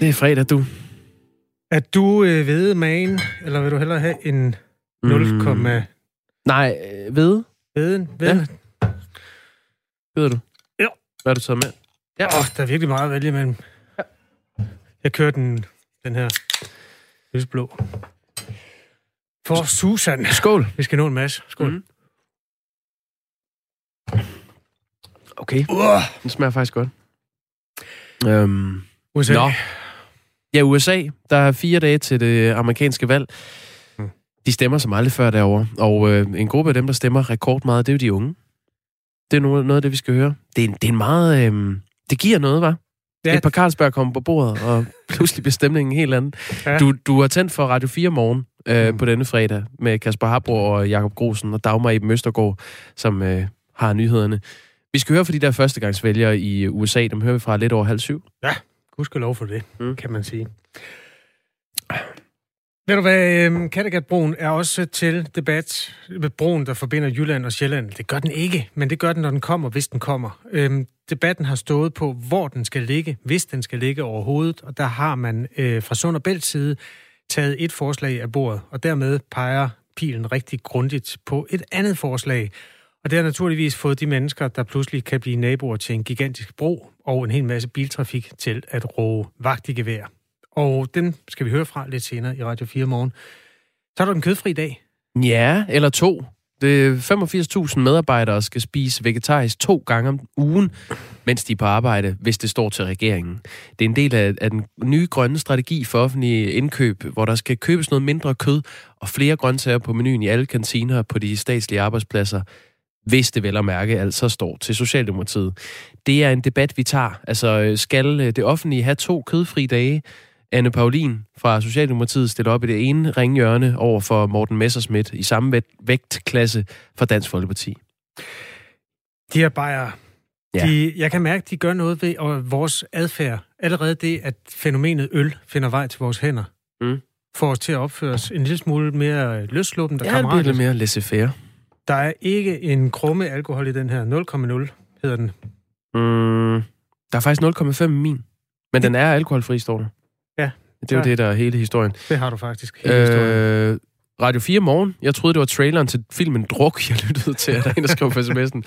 Det er fredag, du. Er du øh, ved magen, eller vil du hellere have en 0, mm. Nej, øh, ved. Veden? Veden? Ja. Ved du? Ja. Hvad har du taget med? Ja. Oh, der er virkelig meget at vælge imellem. Ja. Jeg kører den, den her lysblå. For Susan. Skål. Vi skal nå en masse. Skål. Mm. Okay. Uh. Den smager faktisk godt. Øhm, USA. Nå. Ja, USA. Der er fire dage til det amerikanske valg. Mm. De stemmer som aldrig før derovre. Og øh, en gruppe af dem, der stemmer rekord meget, det er jo de unge. Det er noget, noget af det, vi skal høre. Det er, en, det er en meget... Øh, det giver noget, var. Ja. Et par Carlsberg kommer på bordet, og pludselig bliver stemningen helt anden. Ja. Du, du har tændt for Radio 4 morgen øh, mm. på denne fredag med Kasper Habro og Jakob Grosen og Dagmar i Møstergaard, som øh, har nyhederne. Vi skal høre fra de der førstegangsvælgere i USA. Dem hører vi fra lidt over halv syv. Ja, lov for det, mm. kan man sige. Ved du hvad, øhm, Kattegatbroen er også til debat. Broen, der forbinder Jylland og Sjælland. Det gør den ikke, men det gør den, når den kommer, hvis den kommer. Øhm, debatten har stået på, hvor den skal ligge, hvis den skal ligge overhovedet. Og der har man øh, fra Sund og Bælt side taget et forslag af bordet, og dermed peger pilen rigtig grundigt på et andet forslag. Og det har naturligvis fået de mennesker, der pludselig kan blive naboer til en gigantisk bro og en hel masse biltrafik til at råge vagt i gevær. Og den skal vi høre fra lidt senere i Radio 4 morgen. Så er der en kødfri dag. Ja, eller to. Det 85.000 medarbejdere skal spise vegetarisk to gange om ugen, mens de er på arbejde, hvis det står til regeringen. Det er en del af, af den nye grønne strategi for offentlige indkøb, hvor der skal købes noget mindre kød og flere grøntsager på menuen i alle kantiner på de statslige arbejdspladser hvis det vel at mærke altså står til Socialdemokratiet. Det er en debat, vi tager. Altså, skal øh, det offentlige have to kødfri dage? Anne Paulin fra Socialdemokratiet stiller op i det ene ringhjørne over for Morten Messerschmidt i samme vægtklasse for Dansk Folkeparti. De her bajer, ja. de, jeg kan mærke, de gør noget ved og vores adfærd. Allerede det, at fænomenet øl finder vej til vores hænder, mm. får os til at opføre os en lille smule mere løsluppen, ja, det lidt mere laissez-faire. Der er ikke en krumme alkohol i den her. 0,0 hedder den. Mm, der er faktisk 0,5 i min. Men den er alkoholfri, står der. Ja. Det er jo det, der er hele historien. Det har du faktisk. Hele øh, Radio 4 morgen. Jeg troede, det var traileren til filmen Druk, jeg lyttede til, at der er en, der skrev på sms'en.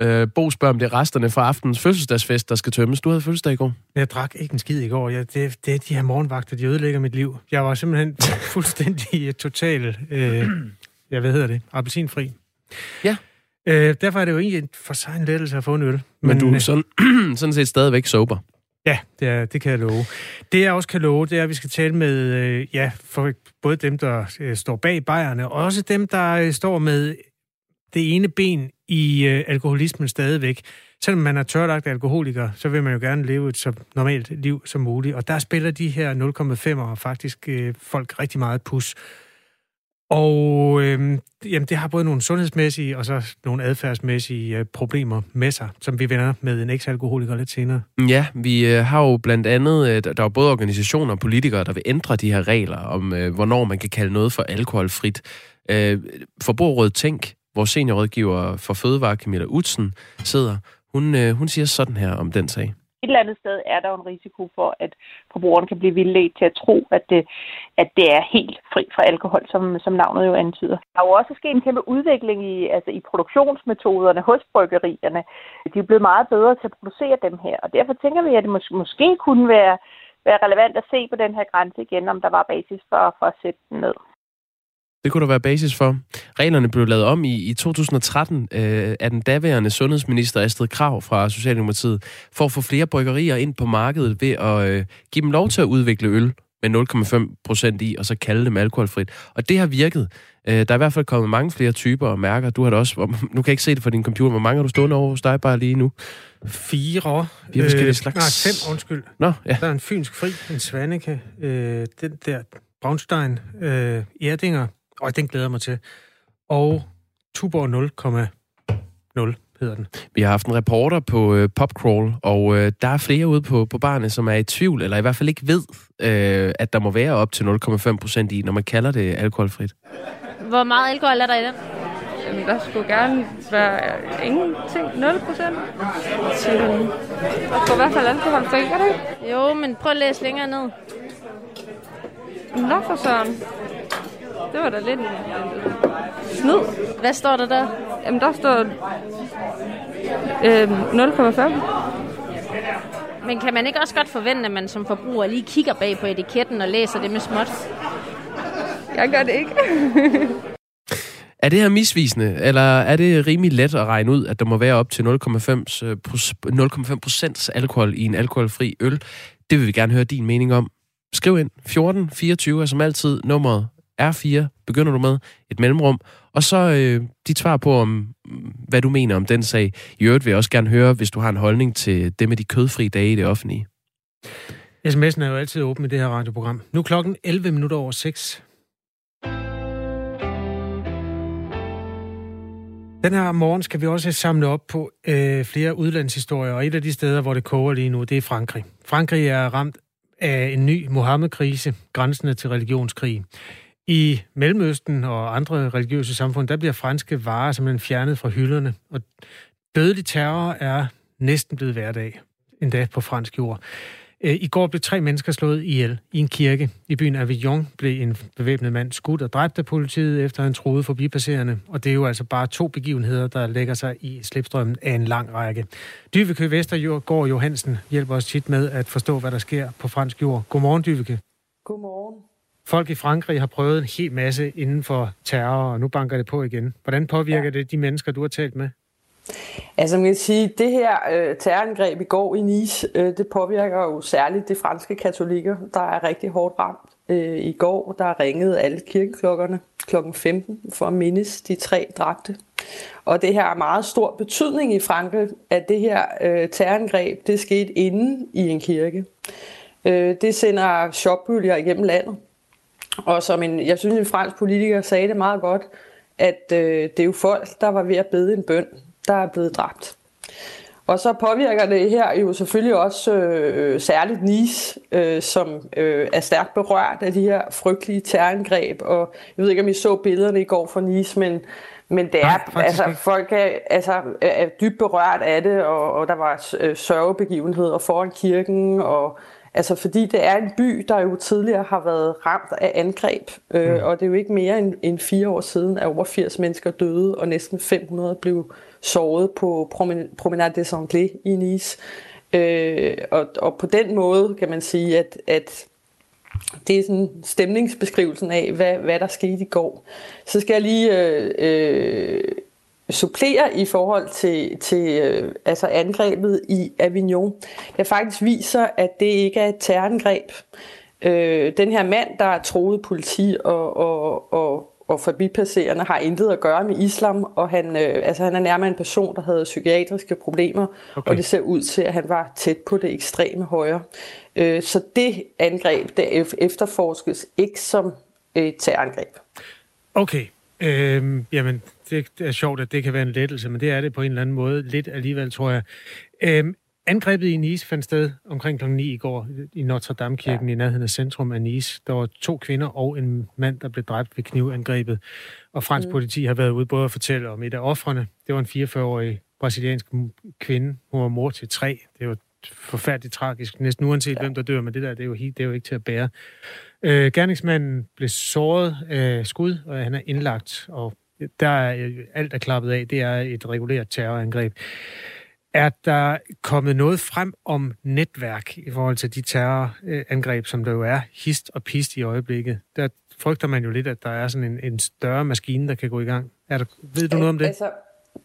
Øh, Bo spørger, om det er resterne fra aftenens fødselsdagsfest, der skal tømmes. Du havde fødselsdag i går. Jeg drak ikke en skid i går. Jeg, det, det er de her morgenvagter, de ødelægger mit liv. Jeg var simpelthen fuldstændig total, øh, jeg ved hedder det, appelsinfri. Ja. Øh, derfor er det jo egentlig for sig en lettelse at få en øl. Men, Men du er øh, sådan, sådan set stadigvæk sober. Ja, det, er, det kan jeg love. Det jeg også kan love, det er, at vi skal tale med øh, ja, for både dem, der øh, står bag bajerne, og også dem, der øh, står med det ene ben i øh, alkoholismen stadigvæk. Selvom man er tørlagt alkoholiker, så vil man jo gerne leve et så normalt liv som muligt. Og der spiller de her 0,5'ere faktisk øh, folk rigtig meget pus. Og øh, jamen, det har både nogle sundhedsmæssige og så nogle adfærdsmæssige øh, problemer med sig, som vi vender med en eksalkoholiker lidt senere. Ja, vi øh, har jo blandt andet, øh, der er både organisationer og politikere, der vil ændre de her regler om, øh, hvornår man kan kalde noget for alkoholfrit. Øh, Forbrugerrådet Tænk, vores seniorrådgiver for Fødevare, Camilla Utsen, sidder. Hun, øh, hun siger sådan her om den sag et eller andet sted er der jo en risiko for, at forbrugeren kan blive vildledt til at tro, at det, at det er helt fri fra alkohol, som, som navnet jo antyder. Der er jo også sket en kæmpe udvikling i, altså i produktionsmetoderne hos bryggerierne. De er blevet meget bedre til at producere dem her, og derfor tænker vi, at det mås- måske kunne være, være relevant at se på den her grænse igen, om der var basis for, for at sætte den ned. Det kunne der være basis for. Reglerne blev lavet om i, i 2013 øh, af den daværende sundhedsminister Astrid Krav fra Socialdemokratiet for at få flere bryggerier ind på markedet ved at øh, give dem lov til at udvikle øl med 0,5 procent i, og så kalde dem alkoholfrit. Og det har virket. Øh, der er i hvert fald kommet mange flere typer og mærker. Du har det også. Nu kan jeg ikke se det fra din computer. Hvor mange har du stående over hos dig bare lige nu? Fire. Fire forskellige øh, slags. Nej, fem, undskyld. Nå, ja. Der er en fynsk fri, en Svanike, øh, den der Braunstein, øh, Erdinger, og den glæder mig til. Og Tuborg 0,0 hedder den. Vi har haft en reporter på øh, Popcrawl, og øh, der er flere ude på, på barnet, som er i tvivl, eller i hvert fald ikke ved, øh, at der må være op til 0,5 procent i, når man kalder det alkoholfrit. Hvor meget alkohol er der i den? Jamen, der skulle gerne være ingenting, 0 procent. Der skulle i hvert fald gør det ikke? Jo, men prøv at læse længere ned. Nå for søren. Det var da lidt en snyd. Hvad står der der? Jamen, der står øh, 0,5. Men kan man ikke også godt forvente, at man som forbruger lige kigger bag på etiketten og læser det med småt? Jeg gør det ikke. Er det her misvisende, eller er det rimelig let at regne ud, at der må være op til 0,5 procent alkohol i en alkoholfri øl? Det vil vi gerne høre din mening om. Skriv ind 14 24 er som altid nummeret R4, begynder du med, et mellemrum, og så øh, dit svar på, om, hvad du mener om den sag. I øvrigt vil jeg også gerne høre, hvis du har en holdning til det med de kødfri dage i det offentlige. SMS'en er jo altid åben i det her radioprogram. Nu er klokken 11 minutter over 6. Den her morgen skal vi også samle op på øh, flere udlandshistorier, og et af de steder, hvor det koger lige nu, det er Frankrig. Frankrig er ramt af en ny Mohammed-krise, grænsende til religionskrig. I Mellemøsten og andre religiøse samfund, der bliver franske varer simpelthen fjernet fra hylderne, og dødelig terror er næsten blevet hverdag, endda på fransk jord. Øh, I går blev tre mennesker slået ihjel i en kirke. I byen Avignon blev en bevæbnet mand skudt og dræbt af politiet, efter han troede forbipasserende. Og det er jo altså bare to begivenheder, der lægger sig i slipstrømmen af en lang række. Dyveke Vestergaard Johansen hjælper os tit med at forstå, hvad der sker på fransk jord. Godmorgen, Dyveke. Godmorgen. Folk i Frankrig har prøvet en hel masse inden for terror, og nu banker det på igen. Hvordan påvirker ja. det de mennesker, du har talt med? Altså man kan sige, det her øh, terrorangreb i går i Nice, øh, det påvirker jo særligt de franske katolikker, der er rigtig hårdt ramt. Øh, I går der ringede alle kirkeklokkerne kl. 15 for at mindes de tre dræbte. Og det her har meget stor betydning i Frankrig, at det her øh, terrorangreb, det skete inde i en kirke. Øh, det sender chokbølger igennem landet. Og som en, jeg synes, en fransk politiker sagde det meget godt, at øh, det er jo folk, der var ved at bede en bøn der er blevet dræbt. Og så påvirker det her jo selvfølgelig også øh, særligt Nice, øh, som øh, er stærkt berørt af de her frygtelige terrorangreb. Og jeg ved ikke, om I så billederne i går fra Nice, men, men det er, Nej, altså, folk er, altså, er dybt berørt af det, og, og der var øh, sørgebegivenheder foran kirken, og Altså fordi det er en by, der jo tidligere har været ramt af angreb, øh, mm. og det er jo ikke mere end, end fire år siden, at over 80 mennesker døde, og næsten 500 blev såret på Promenade des Anglais i Nice. Øh, og, og på den måde kan man sige, at, at det er sådan stemningsbeskrivelsen af, hvad, hvad der skete i går. Så skal jeg lige øh, øh, supplere i forhold til, til øh, altså angrebet i Avignon. Det faktisk viser, at det ikke er et terrorangreb. Øh, den her mand, der er troet politi og, og, og, og forbipasserende, har intet at gøre med islam, og han, øh, altså, han er nærmere en person, der havde psykiatriske problemer, okay. og det ser ud til, at han var tæt på det ekstreme højre. Øh, så det angreb, det efterforskes ikke som et terrorangreb. Okay, Øhm, jamen, det er sjovt, at det kan være en lettelse, men det er det på en eller anden måde lidt alligevel, tror jeg. Øhm, angrebet i Nice fandt sted omkring kl. 9 i går i Notre Dame-kirken ja. i nærheden af centrum af Nice. Der var to kvinder og en mand, der blev dræbt ved knivangrebet. Og fransk mm. politi har været ude både at fortælle om et af offrene. Det var en 44-årig brasiliansk kvinde. Hun var mor til tre. Det var forfærdeligt tragisk, næsten uanset ja. hvem der dør, men det der, det er jo, helt, det er jo ikke til at bære. Øh, gerningsmanden blev såret af skud, og han er indlagt, og der er øh, alt er klappet af. Det er et regulært terrorangreb. Er der kommet noget frem om netværk i forhold til de terrorangreb, som der jo er hist og pist i øjeblikket? Der frygter man jo lidt, at der er sådan en, en større maskine, der kan gå i gang. Er der, ved du noget om det? Altså,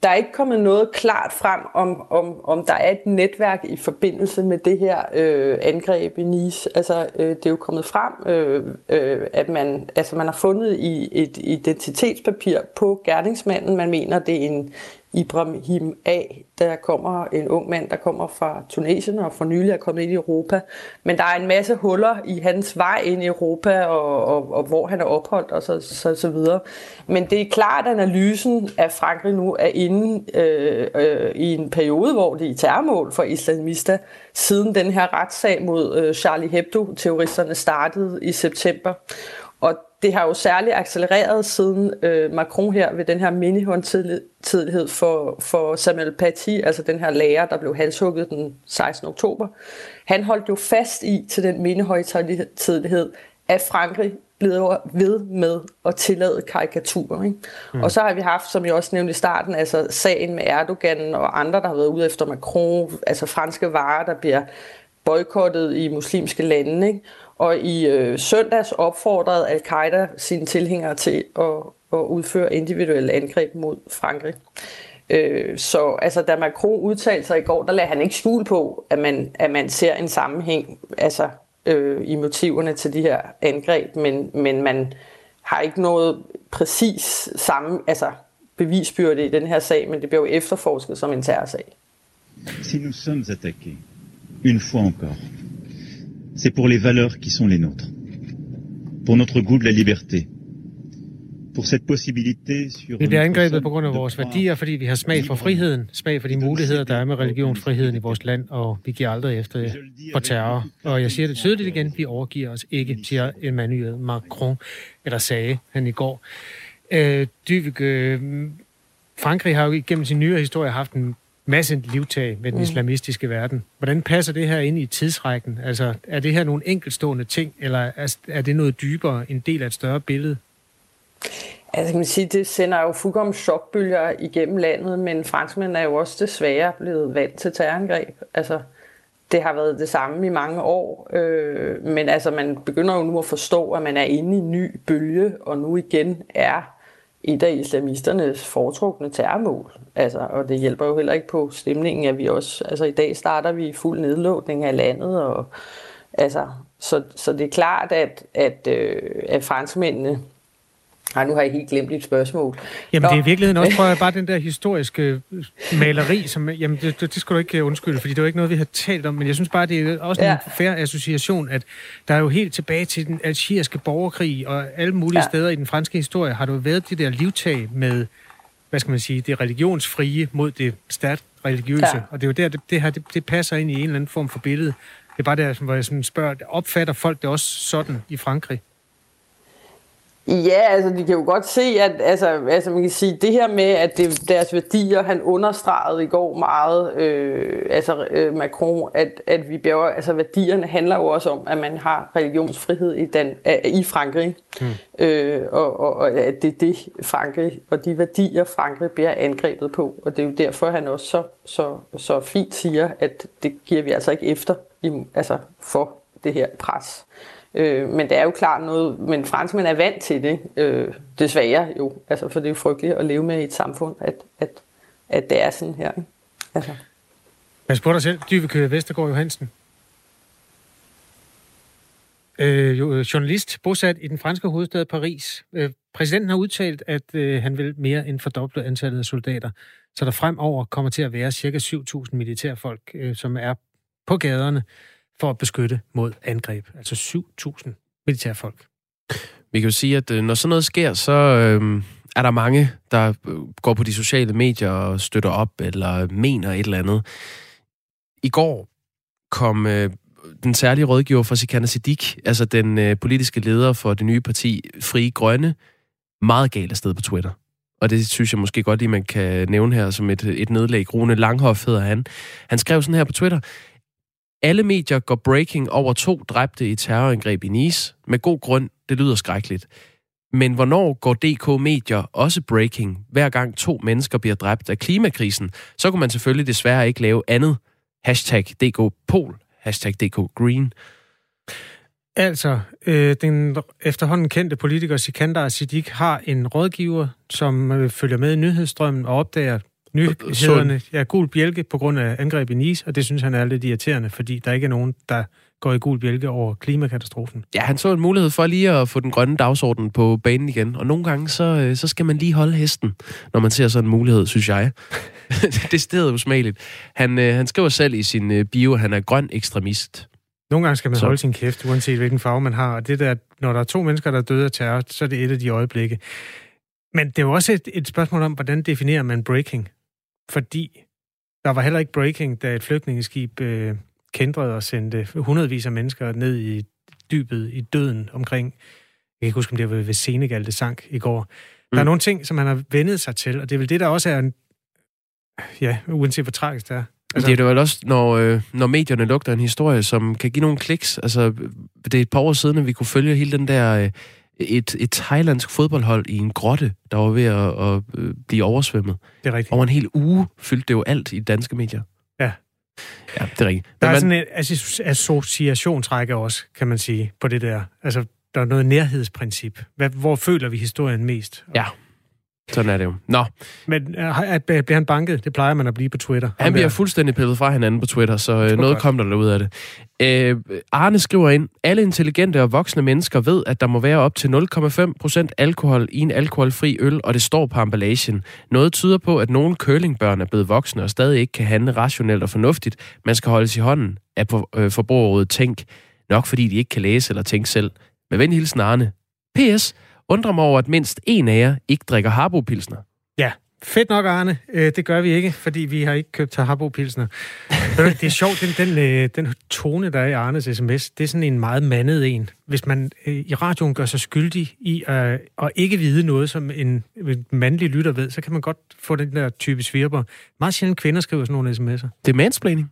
der er ikke kommet noget klart frem om, om, om der er et netværk i forbindelse med det her øh, angreb i Nice. Altså, øh, det er jo kommet frem, øh, øh, at man, altså, man har fundet i et identitetspapir på gerningsmanden. Man mener, det er en Ibrahim A. Der kommer en ung mand, der kommer fra Tunesien og for nylig er kommet ind i Europa. Men der er en masse huller i hans vej ind i Europa, og, og, og hvor han er opholdt og så, så, så videre. Men det er klart, at analysen af Frankrig nu er inde øh, øh, i en periode, hvor det er terrormål for islamister, siden den her retssag mod øh, Charlie Hebdo-terroristerne startede i september. Og det har jo særligt accelereret siden øh, Macron her ved den her minihåndtidlighed for, for Samuel Paty, altså den her lærer, der blev halshugget den 16. oktober. Han holdt jo fast i til den mindehøjtidlighed, at Frankrig blev ved med at tillade karikaturer. Ikke? Mm. Og så har vi haft, som jeg også nævnte i starten, altså sagen med Erdogan og andre, der har været ude efter Macron, altså franske varer, der bliver boykottet i muslimske lande. Ikke? Og i øh, søndags opfordrede al-Qaida sine tilhængere til at, at udføre individuelle angreb mod Frankrig. Øh, så altså, da Macron udtalte sig i går, der lagde han ikke skjul på, at man, at man ser en sammenhæng altså, øh, i motiverne til de her angreb, men, men man har ikke noget præcis samme altså, bevisbyrde i den her sag, men det bliver jo efterforsket som en terrorsag. Si nous sommes attaqués, une fois encore, c'est pour les valeurs qui sont les nôtres, pour notre goût de la liberté, pour cette possibilité sur... Vi bliver angrebet på grund af vores værdier, fordi vi har smag for friheden, smag for de muligheder, der er med religionsfriheden i vores land, og vi giver aldrig efter for terror. Og jeg siger det tydeligt igen, vi overgiver os ikke, siger Emmanuel Macron, eller sagde han i går. Øh, Dyvik, øh, Frankrig har jo gennem sin nyere historie haft en masse livtag med den mm. islamistiske verden. Hvordan passer det her ind i tidsrækken? Altså, er det her nogle enkelstående ting, eller er det noget dybere, en del af et større billede? Altså kan man sige, det sender jo fuldkommen chokbølger igennem landet, men franskmændene er jo også desværre blevet vant til terrorangreb. Altså, det har været det samme i mange år, øh, men altså man begynder jo nu at forstå, at man er inde i en ny bølge, og nu igen er et af islamisternes foretrukne terrormål. Altså, og det hjælper jo heller ikke på stemningen, at vi også, altså i dag starter vi fuld nedlådning af landet, og altså, så, så det er klart, at, at, øh, at franskmændene Nej, nu har jeg helt glemt dit spørgsmål. Jamen, Nå. det er i virkeligheden også prøver bare den der historiske maleri, som, jamen, det, det, det skal du ikke undskylde, fordi det er jo ikke noget, vi har talt om, men jeg synes bare, det er også ja. en færre association, at der er jo helt tilbage til den algeriske borgerkrig, og alle mulige ja. steder i den franske historie har du været det der livtag med, hvad skal man sige, det religionsfrie mod det stærkt religiøse, ja. og det er jo der, det, det, her, det, det passer ind i en eller anden form for billede. Det er bare der, hvor jeg sådan spørger, opfatter folk det også sådan i Frankrig? Ja, altså de kan jo godt se, at altså, altså man kan sige, det her med, at det deres værdier, han understregede i går meget, øh, altså øh, Macron, at, at vi bjerger, altså værdierne handler jo også om, at man har religionsfrihed i, den, øh, i Frankrig, mm. øh, og, og, og at det er det Frankrig, og de værdier Frankrig bliver angrebet på, og det er jo derfor, han også så, så, så fint siger, at det giver vi altså ikke efter i, altså for det her pres. Øh, men det er jo klart noget, men franskmænd er vant til det, øh, desværre jo. Altså, for det er jo frygteligt at leve med i et samfund, at, at, at det er sådan her. Ikke? Altså. Man på dig selv, Dyvekø Vestergaard Johansen. Øh, øh, journalist, bosat i den franske hovedstad Paris. Øh, præsidenten har udtalt, at øh, han vil mere end fordoble antallet af soldater, så der fremover kommer til at være ca. 7.000 militærfolk, øh, som er på gaderne for at beskytte mod angreb. Altså 7.000 militærfolk. Vi kan jo sige, at øh, når sådan noget sker, så øh, er der mange, der øh, går på de sociale medier og støtter op, eller mener et eller andet. I går kom øh, den særlige rådgiver for Sikana Siddiq, altså den øh, politiske leder for det nye parti Fri Grønne, meget galt afsted på Twitter. Og det synes jeg måske godt lige, man kan nævne her som et, et nedlæg. Rune Langhoff hedder han. Han skrev sådan her på Twitter. Alle medier går breaking over to dræbte i terrorangreb i Nice. Med god grund, det lyder skrækkeligt. Men hvornår går DK Medier også breaking, hver gang to mennesker bliver dræbt af klimakrisen? Så kunne man selvfølgelig desværre ikke lave andet. Hashtag DK Pol, hashtag DK Green. Altså, øh, den efterhånden kendte politiker Sikandar Siddiq har en rådgiver, som øh, følger med i nyhedsstrømmen og opdager nyhederne. Ja, gul bjælke på grund af angreb i Nice, og det synes han er lidt irriterende, fordi der ikke er nogen, der går i gul bjælke over klimakatastrofen. Ja, han så en mulighed for lige at få den grønne dagsorden på banen igen, og nogle gange så, øh, så skal man lige holde hesten, når man ser sådan en mulighed, synes jeg. det er stedet usmageligt. Han, øh, han skriver selv i sin øh, bio, at han er grøn ekstremist. Nogle gange skal man så. holde sin kæft, uanset hvilken farve man har. Og det der, når der er to mennesker, der er døde af terror, så er det et af de øjeblikke. Men det er jo også et, et spørgsmål om, hvordan definerer man breaking? Fordi der var heller ikke breaking, da et flygtningeskib øh, kendrede og sendte hundredvis af mennesker ned i dybet i døden omkring kan ikke huske, om det var ved Senegal, det sank i går. Mm. Der er nogle ting, som man har vendet sig til, og det er vel det, der også er en... Ja, uanset hvor tragisk det er. Altså... Det er det vel også, når, øh, når medierne lugter en historie, som kan give nogle kliks. Altså, det er et par år siden, at vi kunne følge hele den der... Øh, et, et thailandsk fodboldhold i en grotte, der var ved at, at, at blive oversvømmet. Det er rigtigt. Over en hel uge fyldte det jo alt i danske medier. Ja. Ja, det er rigtigt. Der er man... sådan en associationsrække også, kan man sige, på det der. Altså, der er noget nærhedsprincip. Hvad, hvor føler vi historien mest? Ja, sådan er det jo. Nå. Men uh, at, at, bliver han banket? Det plejer man at blive på Twitter. Han bliver fuldstændig pillet fra hinanden på Twitter, så uh, noget kom der ud af det. Uh, Arne skriver ind, alle intelligente og voksne mennesker ved, at der må være op til 0,5% alkohol i en alkoholfri øl, og det står på emballagen. Noget tyder på, at nogle curlingbørn er blevet voksne og stadig ikke kan handle rationelt og fornuftigt. Man skal holdes i hånden af forbrugerrådet Tænk, nok fordi de ikke kan læse eller tænke selv. Med venlig hilsen Arne. P.S undrer mig over, at mindst en af jer ikke drikker Harbo-pilsner. Ja, fedt nok, Arne. Øh, det gør vi ikke, fordi vi har ikke købt Harbo-pilsner. det er sjovt, den, den, øh, den tone, der er i Arnes sms, det er sådan en meget mandet en. Hvis man øh, i radioen gør sig skyldig i at, at ikke vide noget, som en, en mandlig lytter ved, så kan man godt få den der type svirper. Meget sjældent kvinder skriver sådan nogle sms'er. Det er mansplaining.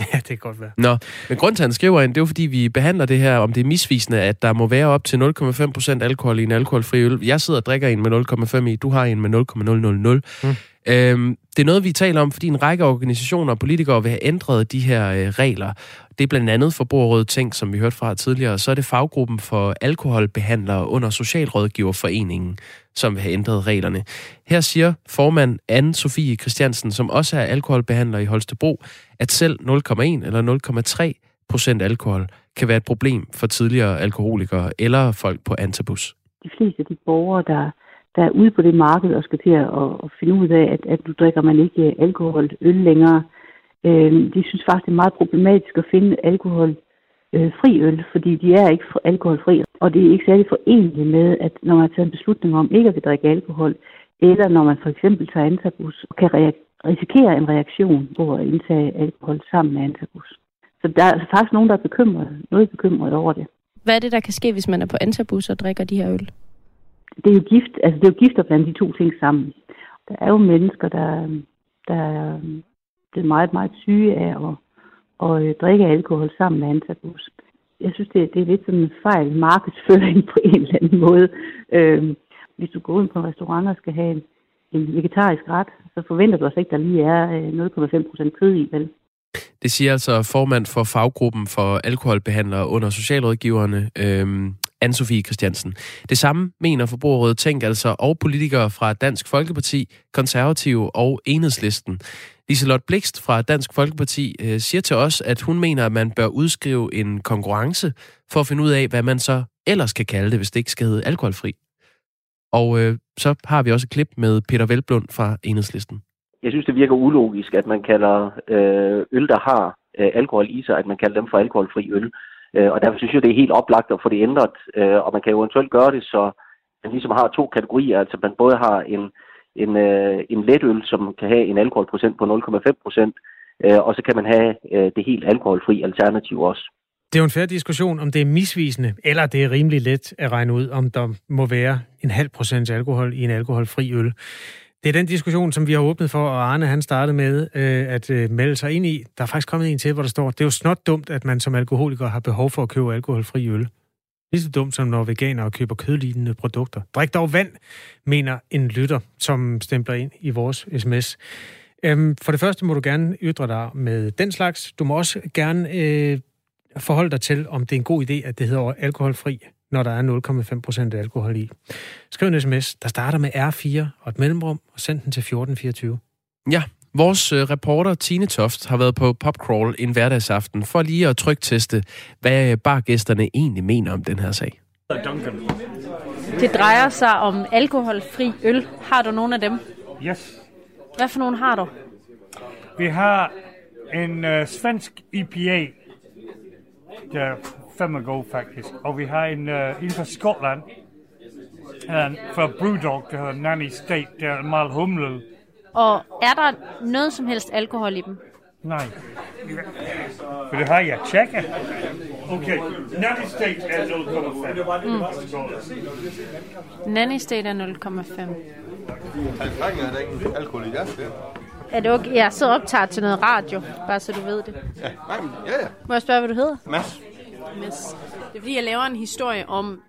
Ja, det kan godt være. Nå, men grunden til, at han skriver ind, det er jo, fordi vi behandler det her, om det er misvisende, at der må være op til 0,5% alkohol i en alkoholfri øl. Jeg sidder og drikker en med 0,5 i, du har en med 0,000. Mm. Øhm, det er noget, vi taler om, fordi en række organisationer og politikere vil have ændret de her øh, regler. Det er blandt andet Forbrugerrådet Tænk, som vi hørte fra tidligere. Så er det faggruppen for alkoholbehandlere under Socialrådgiverforeningen, som vil have ændret reglerne. Her siger formand anne Sofie Christiansen, som også er alkoholbehandler i Holstebro, at selv 0,1 eller 0,3 procent alkohol kan være et problem for tidligere alkoholikere eller folk på antabus. De fleste af de borgere, der der er ude på det marked og skal til at, at finde ud af, at, at nu drikker man ikke øh, alkohol, øl længere. Øh, de synes faktisk, det er meget problematisk at finde alkohol øh, fri øl, fordi de er ikke alkoholfri. Og det er ikke særlig forenligt med, at når man har taget en beslutning om ikke at drikke alkohol, eller når man for eksempel tager antabus, kan risikere en reaktion på at indtage alkohol sammen med antabus. Så der er faktisk nogen, der er bekymret, noget bekymret over det. Hvad er det, der kan ske, hvis man er på antabus og drikker de her øl? Det er jo gift, altså det er jo gift at blande de to ting sammen. Der er jo mennesker, der, der er, øh, det er meget, meget syge af at, at øh, drikke alkohol sammen med antabus. Jeg synes, det, det er lidt sådan en fejl markedsføring på en eller anden måde. Øh, hvis du går ind på en restaurant og skal have en, en vegetarisk ret, så forventer du altså ikke, at der lige er øh, 0,5% kød i, vel? Det siger altså formand for faggruppen for alkoholbehandlere under socialrådgiverne, øhm, Anne-Sophie Christiansen. Det samme mener Forbrugerrådet Tænk altså, og politikere fra Dansk Folkeparti, Konservative og Enhedslisten. Liselot Blikst fra Dansk Folkeparti øh, siger til os, at hun mener, at man bør udskrive en konkurrence for at finde ud af, hvad man så ellers kan kalde det, hvis det ikke skal hedde alkoholfri. Og øh, så har vi også et klip med Peter Velblund fra Enhedslisten jeg synes, det virker ulogisk, at man kalder øh, øl, der har øh, alkohol i sig, at man kalder dem for alkoholfri øl. Øh, og derfor synes jeg, det er helt oplagt at få det ændret, øh, og man kan jo eventuelt gøre det, så man ligesom har to kategorier, altså man både har en, en, øh, en letøl, som kan have en alkoholprocent på 0,5 procent, øh, og så kan man have øh, det helt alkoholfri alternativ også. Det er jo en fair diskussion, om det er misvisende, eller det er rimelig let at regne ud, om der må være en halv procent alkohol i en alkoholfri øl. Det er den diskussion, som vi har åbnet for, og Arne han startede med øh, at øh, melde sig ind i. Der er faktisk kommet en til, hvor der står, det er jo snot dumt, at man som alkoholiker har behov for at købe alkoholfri øl. Lige så dumt som når veganere køber kødlignende produkter. Drik dog vand, mener en lytter, som stempler ind i vores sms. Øhm, for det første må du gerne ytre dig med den slags. Du må også gerne øh, forholde dig til, om det er en god idé, at det hedder alkoholfri når der er 0,5 procent alkohol i. Skriv en sms, der starter med R4 og et mellemrum, og send den til 1424. Ja, Vores øh, reporter Tine Toft har været på Popcrawl en hverdagsaften for lige at trygteste, hvad bargæsterne egentlig mener om den her sag. Det drejer sig om alkoholfri øl. Har du nogen af dem? Yes. Hvad for nogen har du? Vi har en uh, svensk IPA, der fem ago faktisk. Og vi har en uh, en fra Skotland, en fra Brewdog, der hedder Nanny State, der er meget humlet. Og er der noget som helst alkohol i dem? Nej. Vil du have, jeg tjekker? Okay, Nanny State er 0,5. Nanny State er 0,5. Altså, er der ikke alkohol i deres det? Er det okay? Jeg sidder og optager til noget radio, bare så du ved det. Ja, nej, ja, ja. Må jeg spørge, hvad du hedder? Mads. Mads. Det er fordi, jeg laver en historie om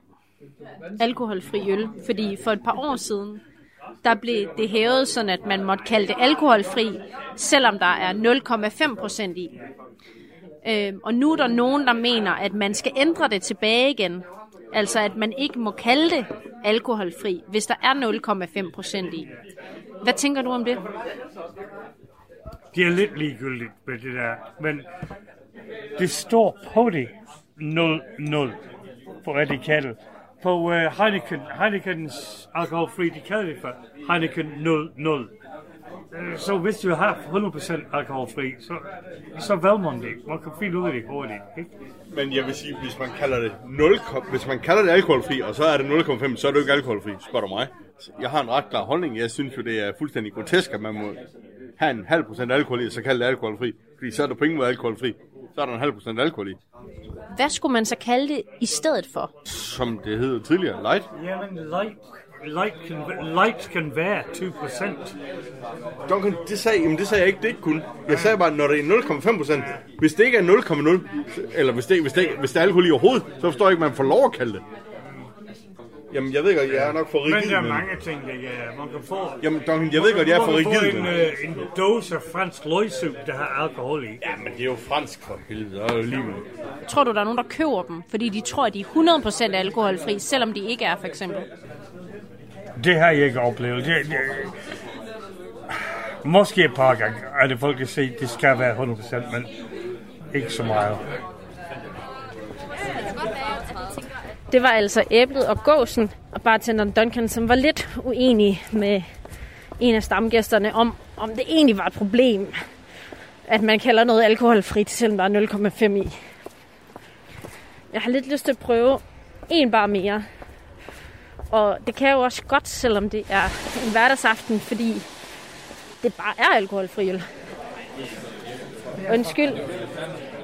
alkoholfri øl. Fordi for et par år siden, der blev det hævet sådan, at man måtte kalde det alkoholfri, selvom der er 0,5 procent i. Øhm, og nu er der nogen, der mener, at man skal ændre det tilbage igen. Altså, at man ikke må kalde det alkoholfri, hvis der er 0,5 procent i. Hvad tænker du om det? Det er lidt ligegyldigt med det der, men det står på det 0-0 på etikettet. På uh, Heineken, Heinekens alkoholfri, de kalder det for Heineken 0-0. Øh, Så hvis du har 100% alkoholfri, så, så vælger man det. Man kan finde ud af det hurtigt. Ikke? Men jeg vil sige, hvis man kalder det 0, hvis man kalder det alkoholfri, og så er det 0,5, så er det jo ikke alkoholfri, spørger du mig. Jeg har en ret klar holdning. Jeg synes jo, det er fuldstændig grotesk, at man må have en halv procent alkohol i, og så kalde det alkoholfri. Fordi så er der på ingen måde alkoholfri. Så er der en halv procent alkohol i. Hvad skulle man så kalde det i stedet for? Som det hed tidligere, light. Jamen, light, light, kan, light kan være 2%. Duncan, det sagde, jamen det sagde jeg ikke, det ikke kunne. Jeg sagde bare, når det er 0,5 procent, hvis det ikke er 0,0, eller hvis det, hvis, det, hvis det er alkohol i overhovedet, så forstår jeg ikke, man får lov at kalde det. Jamen, jeg ved godt, jeg er nok for rigid. Men der er mange ting, der ja, man kan få. Jamen, Duncan, jeg ved godt, jeg er for Man kan rigid. få en, øh, en dåse af fransk løgsup, der har alkohol i. Ja, men det er jo fransk for helvede, det er jo lige med. Tror du, der er nogen, der køber dem, fordi de tror, at de er 100% alkoholfri, selvom de ikke er, for eksempel? Det har jeg ikke oplevet. Det, det, måske et par gange er det folk, der siger, at det skal være 100%, men ikke så meget. Det det var altså æblet og gåsen, og bartenderen Duncan, som var lidt uenig med en af stamgæsterne om, om det egentlig var et problem, at man kalder noget alkoholfrit, selvom der er 0,5 i. Jeg har lidt lyst til at prøve en bar mere. Og det kan jeg jo også godt, selvom det er en hverdagsaften, fordi det bare er alkoholfri øl. Undskyld.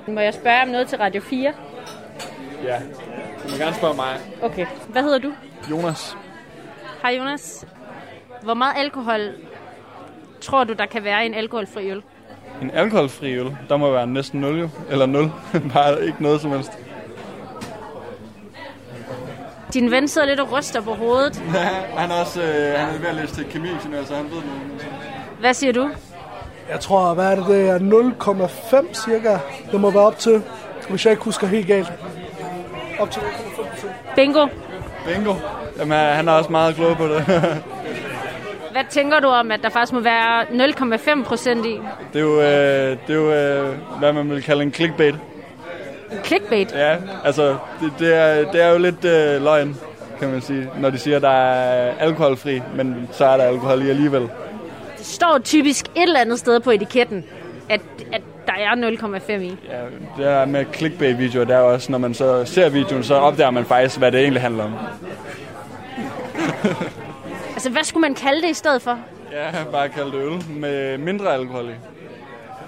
Må jeg spørge om noget til Radio 4? Ja, du må gerne spørge mig. Okay. Hvad hedder du? Jonas. Hej Jonas. Hvor meget alkohol tror du, der kan være i en alkoholfri øl? En alkoholfri øl, der må være næsten 0 jo. Eller 0. Bare ikke noget som helst. Din ven sidder lidt og ryster på hovedet. Ja, han er også øh, han er ved at læse til kemiingeniør, så han ved noget. Hvad siger du? Jeg tror, hvad er det, det er 0,5 cirka. Det må være op til, hvis jeg ikke husker helt galt. Op til 0,5 procent. Bingo. Bingo. Jamen, han er også meget klog på det. Hvad tænker du om, at der faktisk må være 0,5 procent i? det er jo, øh, det er jo øh, hvad man vil kalde en clickbait. Clickbait? Ja, altså, det, det, er, det er jo lidt øh, løgn, kan man sige, når de siger, at der er alkoholfri, men så er der alkohol i alligevel. Det står typisk et eller andet sted på etiketten, at, at der er 0,5 i. Ja, det er med clickbait-videoer, der er også, når man så ser videoen, så opdager man faktisk, hvad det egentlig handler om. Altså, hvad skulle man kalde det i stedet for? Ja, bare kalde det øl med mindre alkohol i. Det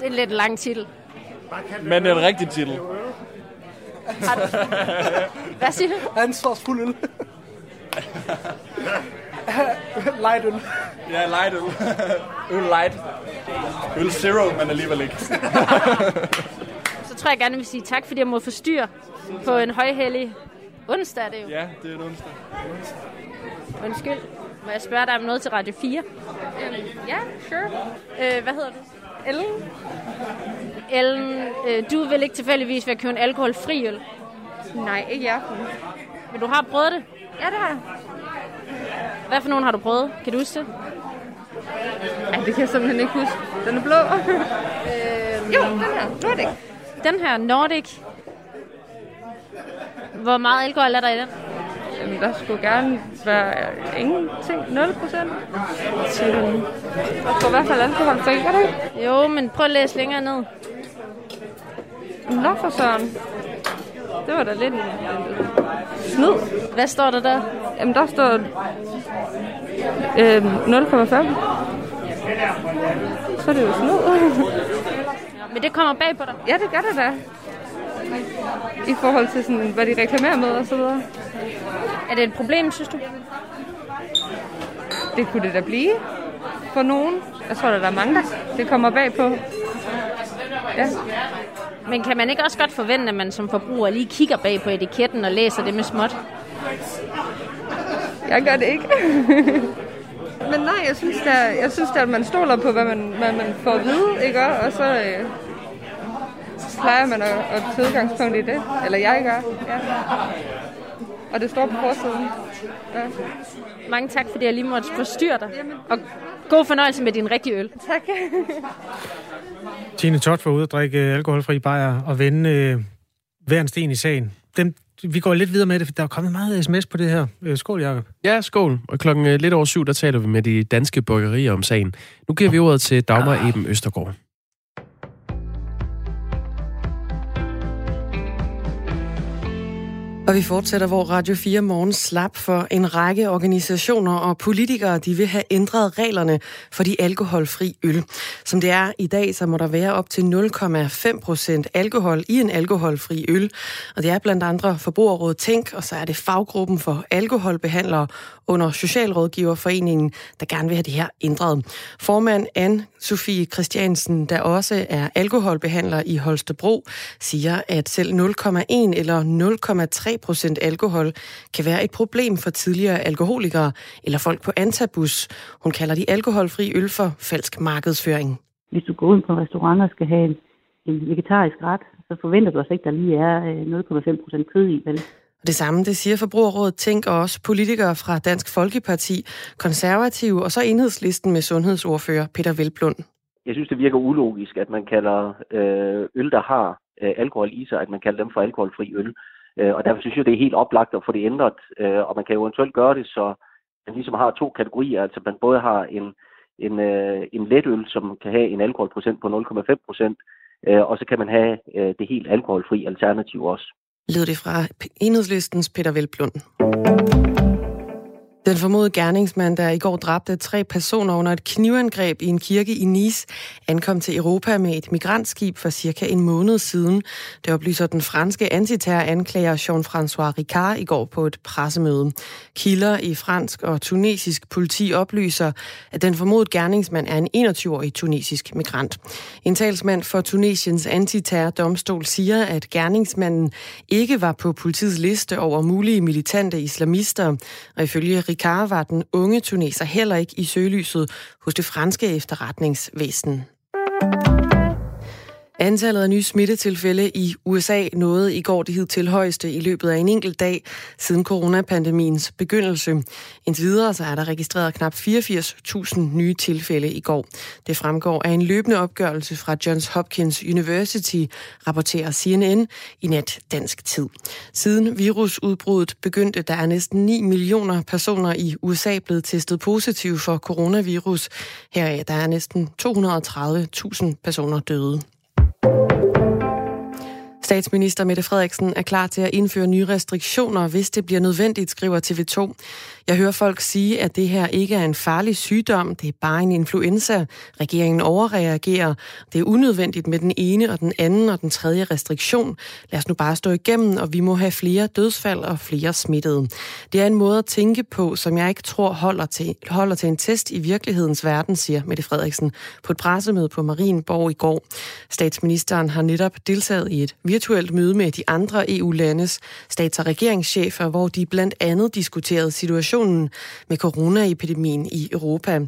er en lidt lang titel. Men en rigtig titel. Har du... Hvad siger du? Ansvarsfuld øl. light øl. Ja, light øl. øl light. Øl zero, men alligevel ikke. Så tror jeg gerne, jeg vil sige tak, fordi jeg må forstyrre på en højhellig onsdag, er det jo. Ja, det er en onsdag. Undskyld. Må jeg spørge dig om noget til Radio 4? Ja, sure. Øh, hvad hedder du? Ellen? Ellen, øh, du vil ikke tilfældigvis være købe en alkoholfri øl? Nej, ikke i aften. Men du har prøvet det? Ja, det har jeg. Hvad for nogen har du prøvet? Kan du huske det? Ej, det kan jeg simpelthen ikke huske. Den er blå. øhm, jo, den her. Nordic. Den her Nordic. Hvor meget alkohol er der i den? Jamen, der skulle gerne være ingenting. 0 procent. Der skulle i hvert fald gør det ikke? Jo, men prøv at læse længere ned. Nå for søren. Det var da lidt snyd. Hvad står der der? Jamen, der står øhm, 0,5. Så er det jo snyd. Men det kommer bag på dig? Ja, det gør det da. I forhold til, sådan, hvad de reklamerer med og så videre. Er det et problem, synes du? Det kunne det da blive for nogen. Jeg tror, der er mange, der det kommer bag på. Ja. Men kan man ikke også godt forvente, at man som forbruger lige kigger bag på etiketten og læser det med småt? Jeg gør det ikke. Men nej, jeg synes, der, jeg synes der, at man stoler på, hvad man, hvad man får at vide, ikke? Og så, øh, så plejer man at, at tage udgangspunkt i det. Eller jeg gør, ja. Og det står på forsiden. Ja. Mange tak, fordi jeg lige måtte forstyrre dig. Og god fornøjelse med din rigtige øl. Tak. Tine Tot var ude at drikke alkoholfri bajer og vende øh, hver en sten i sagen. Dem, vi går lidt videre med det, for der er kommet meget sms på det her. Øh, skål, Jacob. Ja, skål. Og klokken øh, lidt over syv, der taler vi med de danske bryggerier om sagen. Nu giver vi ordet til Dagmar Eben Østergaard. Og vi fortsætter, hvor Radio 4 morgen slap for en række organisationer og politikere, de vil have ændret reglerne for de alkoholfri øl. Som det er i dag, så må der være op til 0,5 procent alkohol i en alkoholfri øl. Og det er blandt andre Forbrugerrådet Tænk, og så er det faggruppen for alkoholbehandlere under Socialrådgiverforeningen, der gerne vil have det her ændret. Formand anne Sofie Christiansen, der også er alkoholbehandler i Holstebro, siger, at selv 0,1 eller 0,3 procent alkohol kan være et problem for tidligere alkoholikere eller folk på antabus. Hun kalder de alkoholfri øl for falsk markedsføring. Hvis du går ind på en restaurant og skal have en, en vegetarisk ret, så forventer du også ikke, at der lige er 0,5 procent kød i, vel? Det samme, det siger Forbrugerrådet Tænk og også politikere fra Dansk Folkeparti, konservative og så enhedslisten med sundhedsordfører Peter Velblund. Jeg synes, det virker ulogisk, at man kalder øh, øl, der har øh, alkohol i sig, at man kalder dem for alkoholfri øl. Øh, og derfor synes jeg, det er helt oplagt at få det ændret. Øh, og man kan jo eventuelt gøre det, så man ligesom har to kategorier. Altså man både har en, en, øh, en letøl, som kan have en alkoholprocent på 0,5 procent, øh, og så kan man have øh, det helt alkoholfri alternativ også lød det fra enhedslistens Peter Velblund. Den formodede gerningsmand, der i går dræbte tre personer under et knivangreb i en kirke i Nice, ankom til Europa med et migrantskib for cirka en måned siden. Det oplyser den franske antiterroranklager Jean-François Ricard i går på et pressemøde. Kilder i fransk og tunesisk politi oplyser, at den formodede gerningsmand er en 21-årig tunesisk migrant. En talsmand for Tunesiens antiterrordomstol siger, at gerningsmanden ikke var på politiets liste over mulige militante islamister, og ifølge Ricard var den unge tuneser heller ikke i søgelyset hos det franske efterretningsvæsen. Antallet af nye smittetilfælde i USA nåede i går det hidtil højeste i løbet af en enkelt dag siden coronapandemiens begyndelse. Indtil videre så er der registreret knap 84.000 nye tilfælde i går. Det fremgår af en løbende opgørelse fra Johns Hopkins University, rapporterer CNN i net dansk tid. Siden virusudbruddet begyndte, der er næsten 9 millioner personer i USA blevet testet positiv for coronavirus. Heraf der er næsten 230.000 personer døde. Statsminister Mette Frederiksen er klar til at indføre nye restriktioner, hvis det bliver nødvendigt, skriver TV2. Jeg hører folk sige, at det her ikke er en farlig sygdom, det er bare en influenza. Regeringen overreagerer. Det er unødvendigt med den ene og den anden og den tredje restriktion. Lad os nu bare stå igennem, og vi må have flere dødsfald og flere smittede. Det er en måde at tænke på, som jeg ikke tror holder til, holder til en test i virkelighedens verden, siger Mette Frederiksen på et pressemøde på Marienborg i går. Statsministeren har netop deltaget i et virtuelt møde med de andre EU-landes stats- og regeringschefer, hvor de blandt andet diskuterede situationen med coronaepidemien i Europa.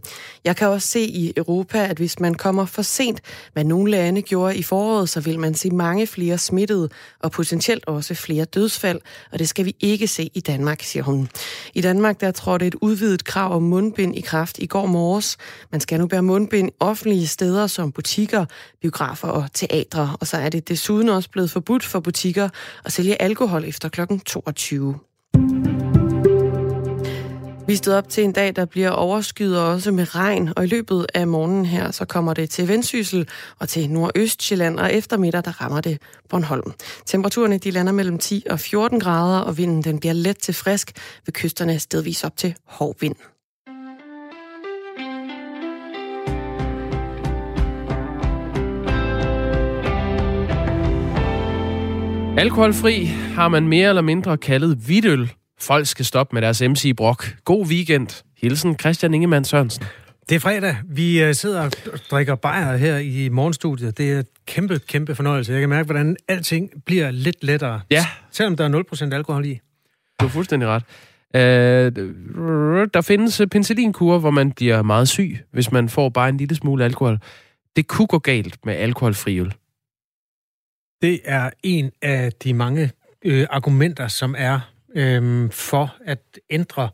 Jeg kan også se i Europa, at hvis man kommer for sent, hvad nogle lande gjorde i foråret, så vil man se mange flere smittede og potentielt også flere dødsfald, og det skal vi ikke se i Danmark, siger hun. I Danmark der trådte et udvidet krav om mundbind i kraft i går morges. Man skal nu bære mundbind offentlige steder som butikker, biografer og teatre, og så er det desuden også blevet forbudt for butikker at sælge alkohol efter kl. 22. Vi stod op til en dag, der bliver overskyet også med regn, og i løbet af morgenen her, så kommer det til Vendsyssel og til Nordøstjylland, og eftermiddag, der rammer det Bornholm. Temperaturerne, de lander mellem 10 og 14 grader, og vinden den bliver let til frisk ved kysterne stedvis op til hård vind. Alkoholfri har man mere eller mindre kaldet hvidøl. Folk skal stoppe med deres MC Brok. God weekend. Hilsen Christian Ingemann Sørensen. Det er fredag. Vi øh, sidder og drikker bajer her i morgenstudiet. Det er et kæmpe, kæmpe fornøjelse. Jeg kan mærke, hvordan alting bliver lidt lettere. Ja. Selvom der er 0% alkohol i. Du har fuldstændig ret. Uh, der findes penicillinkurer, hvor man bliver meget syg, hvis man får bare en lille smule alkohol. Det kunne gå galt med alkoholfri øl. Det er en af de mange øh, argumenter, som er øh, for at ændre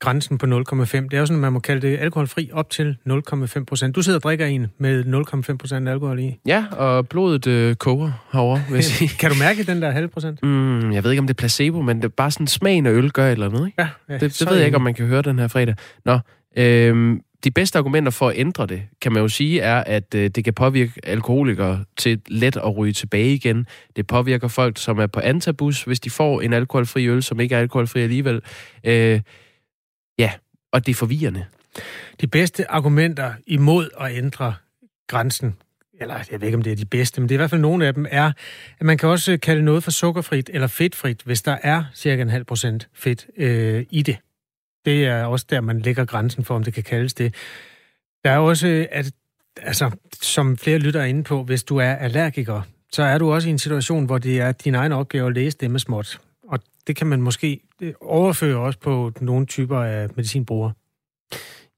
grænsen på 0,5. Det er jo sådan, man må kalde det alkoholfri op til 0,5 procent. Du sidder og drikker en med 0,5 procent alkohol i. Ja, og blodet øh, koger herovre, vil jeg sige. kan du mærke den der halv procent? Mm, jeg ved ikke, om det er placebo, men det er bare sådan smagen af øl gør eller noget. Ikke? Ja, ja, det, det ved jeg ikke, om man kan høre den her fredag. Nå, øh, de bedste argumenter for at ændre det, kan man jo sige, er, at øh, det kan påvirke alkoholikere til let at ryge tilbage igen. Det påvirker folk, som er på antabus, hvis de får en alkoholfri øl, som ikke er alkoholfri alligevel. Øh, ja, og det er forvirrende. De bedste argumenter imod at ændre grænsen, eller jeg ved ikke, om det er de bedste, men det er i hvert fald nogle af dem, er, at man kan også kalde noget for sukkerfrit eller fedtfrit, hvis der er cirka en halv procent fedt øh, i det. Det er også der, man lægger grænsen for, om det kan kaldes det. Der er også, at, altså, som flere lytter er inde på, hvis du er allergiker, så er du også i en situation, hvor det er din egen opgave at læse det med småt. Og det kan man måske overføre også på nogle typer af medicinbrugere.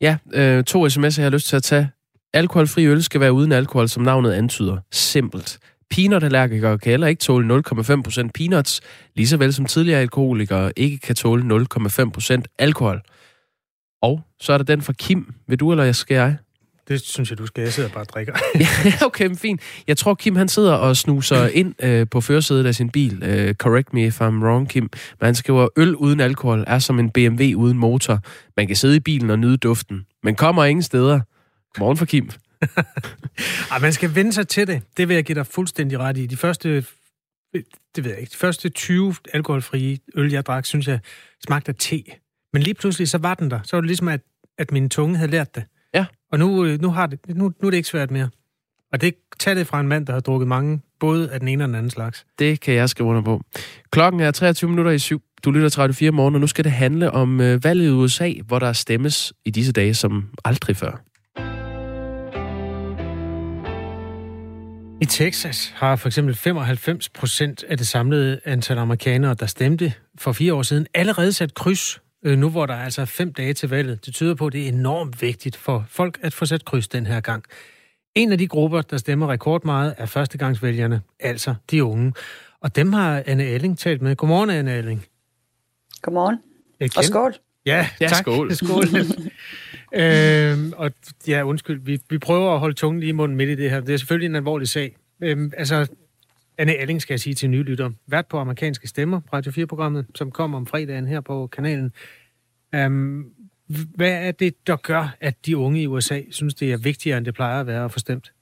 Ja, øh, to sms'er jeg har lyst til at tage. Alkoholfri øl skal være uden alkohol, som navnet antyder. Simpelt. Peanut-allergikere kan heller ikke tåle 0,5% peanuts, lige så vel som tidligere alkoholikere ikke kan tåle 0,5% alkohol. Og så er der den fra Kim. Vil du, eller skal jeg? Det synes jeg, du skal. Jeg sidder bare og drikker. ja, okay, men fint. Jeg tror, Kim han sidder og snuser ind øh, på førersædet af sin bil. Øh, correct me if I'm wrong, Kim. Men han skriver, øl uden alkohol er som en BMW uden motor. Man kan sidde i bilen og nyde duften, men kommer ingen steder. Morgen for Kim. Ej, man skal vende sig til det. Det vil jeg give dig fuldstændig ret i. De første, det ved jeg ikke, de første 20 alkoholfrie øl, jeg drak, synes jeg smagte af te. Men lige pludselig, så var den der. Så var det ligesom, at, at min tunge havde lært det. Ja. Og nu, øh, nu, har det, nu, nu er det ikke svært mere. Og det tager det fra en mand, der har drukket mange, både af den ene og den anden slags. Det kan jeg skrive under på. Klokken er 23 minutter i syv. Du lytter til Radio 4 morgen, og nu skal det handle om øh, valget i USA, hvor der stemmes i disse dage som aldrig før. I Texas har for eksempel 95 procent af det samlede antal amerikanere, der stemte for fire år siden, allerede sat kryds, øh, nu hvor der er altså fem dage til valget. Det tyder på, at det er enormt vigtigt for folk at få sat kryds den her gang. En af de grupper, der stemmer rekordmeget, er førstegangsvælgerne, altså de unge. Og dem har Anne Alling talt med. Godmorgen, Anne Alling. Godmorgen. Og skål. Ja, ja tak. skål. skål øhm, og ja, undskyld, vi, vi prøver at holde tungen lige i munden midt i det her. Det er selvfølgelig en alvorlig sag. Øhm, altså, Anne Alling skal jeg sige til nylytter. Vært på amerikanske stemmer, Radio 4-programmet, som kommer om fredagen her på kanalen. Øhm, hvad er det, der gør, at de unge i USA synes, det er vigtigere, end det plejer at være at få stemt?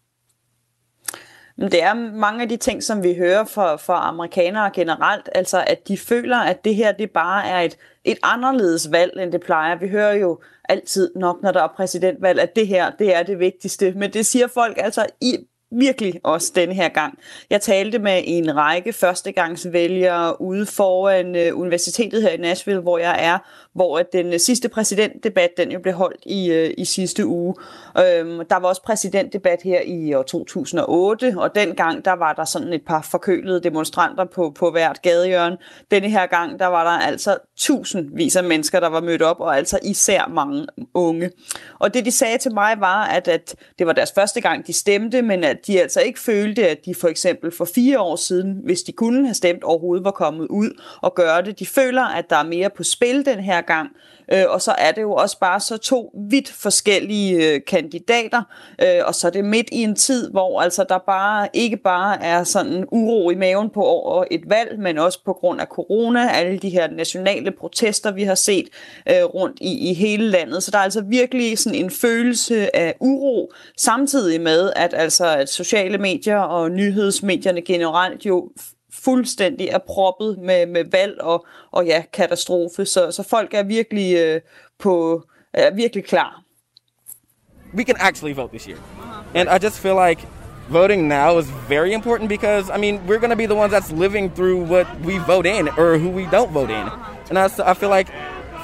Det er mange af de ting, som vi hører fra, fra amerikanere generelt, altså at de føler, at det her det bare er et, et anderledes valg, end det plejer. Vi hører jo altid nok, når der er præsidentvalg, at det her det er det vigtigste. Men det siger folk altså i virkelig også denne her gang. Jeg talte med en række førstegangsvælgere ude foran øh, universitetet her i Nashville, hvor jeg er, hvor den øh, sidste præsidentdebat, den jo blev holdt i, øh, i sidste uge. Um, der var også præsidentdebat her i år 2008, og dengang der var der sådan et par forkølede demonstranter på, på hvert gadehjørne. Denne her gang, der var der altså tusindvis af mennesker, der var mødt op, og altså især mange unge. Og det de sagde til mig var, at, at det var deres første gang, de stemte, men at de altså ikke følte, at de for eksempel for fire år siden, hvis de kunne have stemt, overhovedet var kommet ud og gøre det. De føler, at der er mere på spil den her gang, Øh, og så er det jo også bare så to vidt forskellige øh, kandidater, øh, og så er det midt i en tid, hvor altså der bare ikke bare er sådan uro i maven på over et valg, men også på grund af corona, alle de her nationale protester, vi har set øh, rundt i, i hele landet. Så der er altså virkelig sådan en følelse af uro, samtidig med, at altså at sociale medier og nyhedsmedierne generelt jo fuldstændig er proppet med, med valg og, og ja, katastrofe. Så, så folk er virkelig øh, på er virkelig klar. We can actually vote this year. And I just feel like voting now is very important because I mean we're going to be the ones that's living through what we vote in or who we don't vote in, and I, I feel like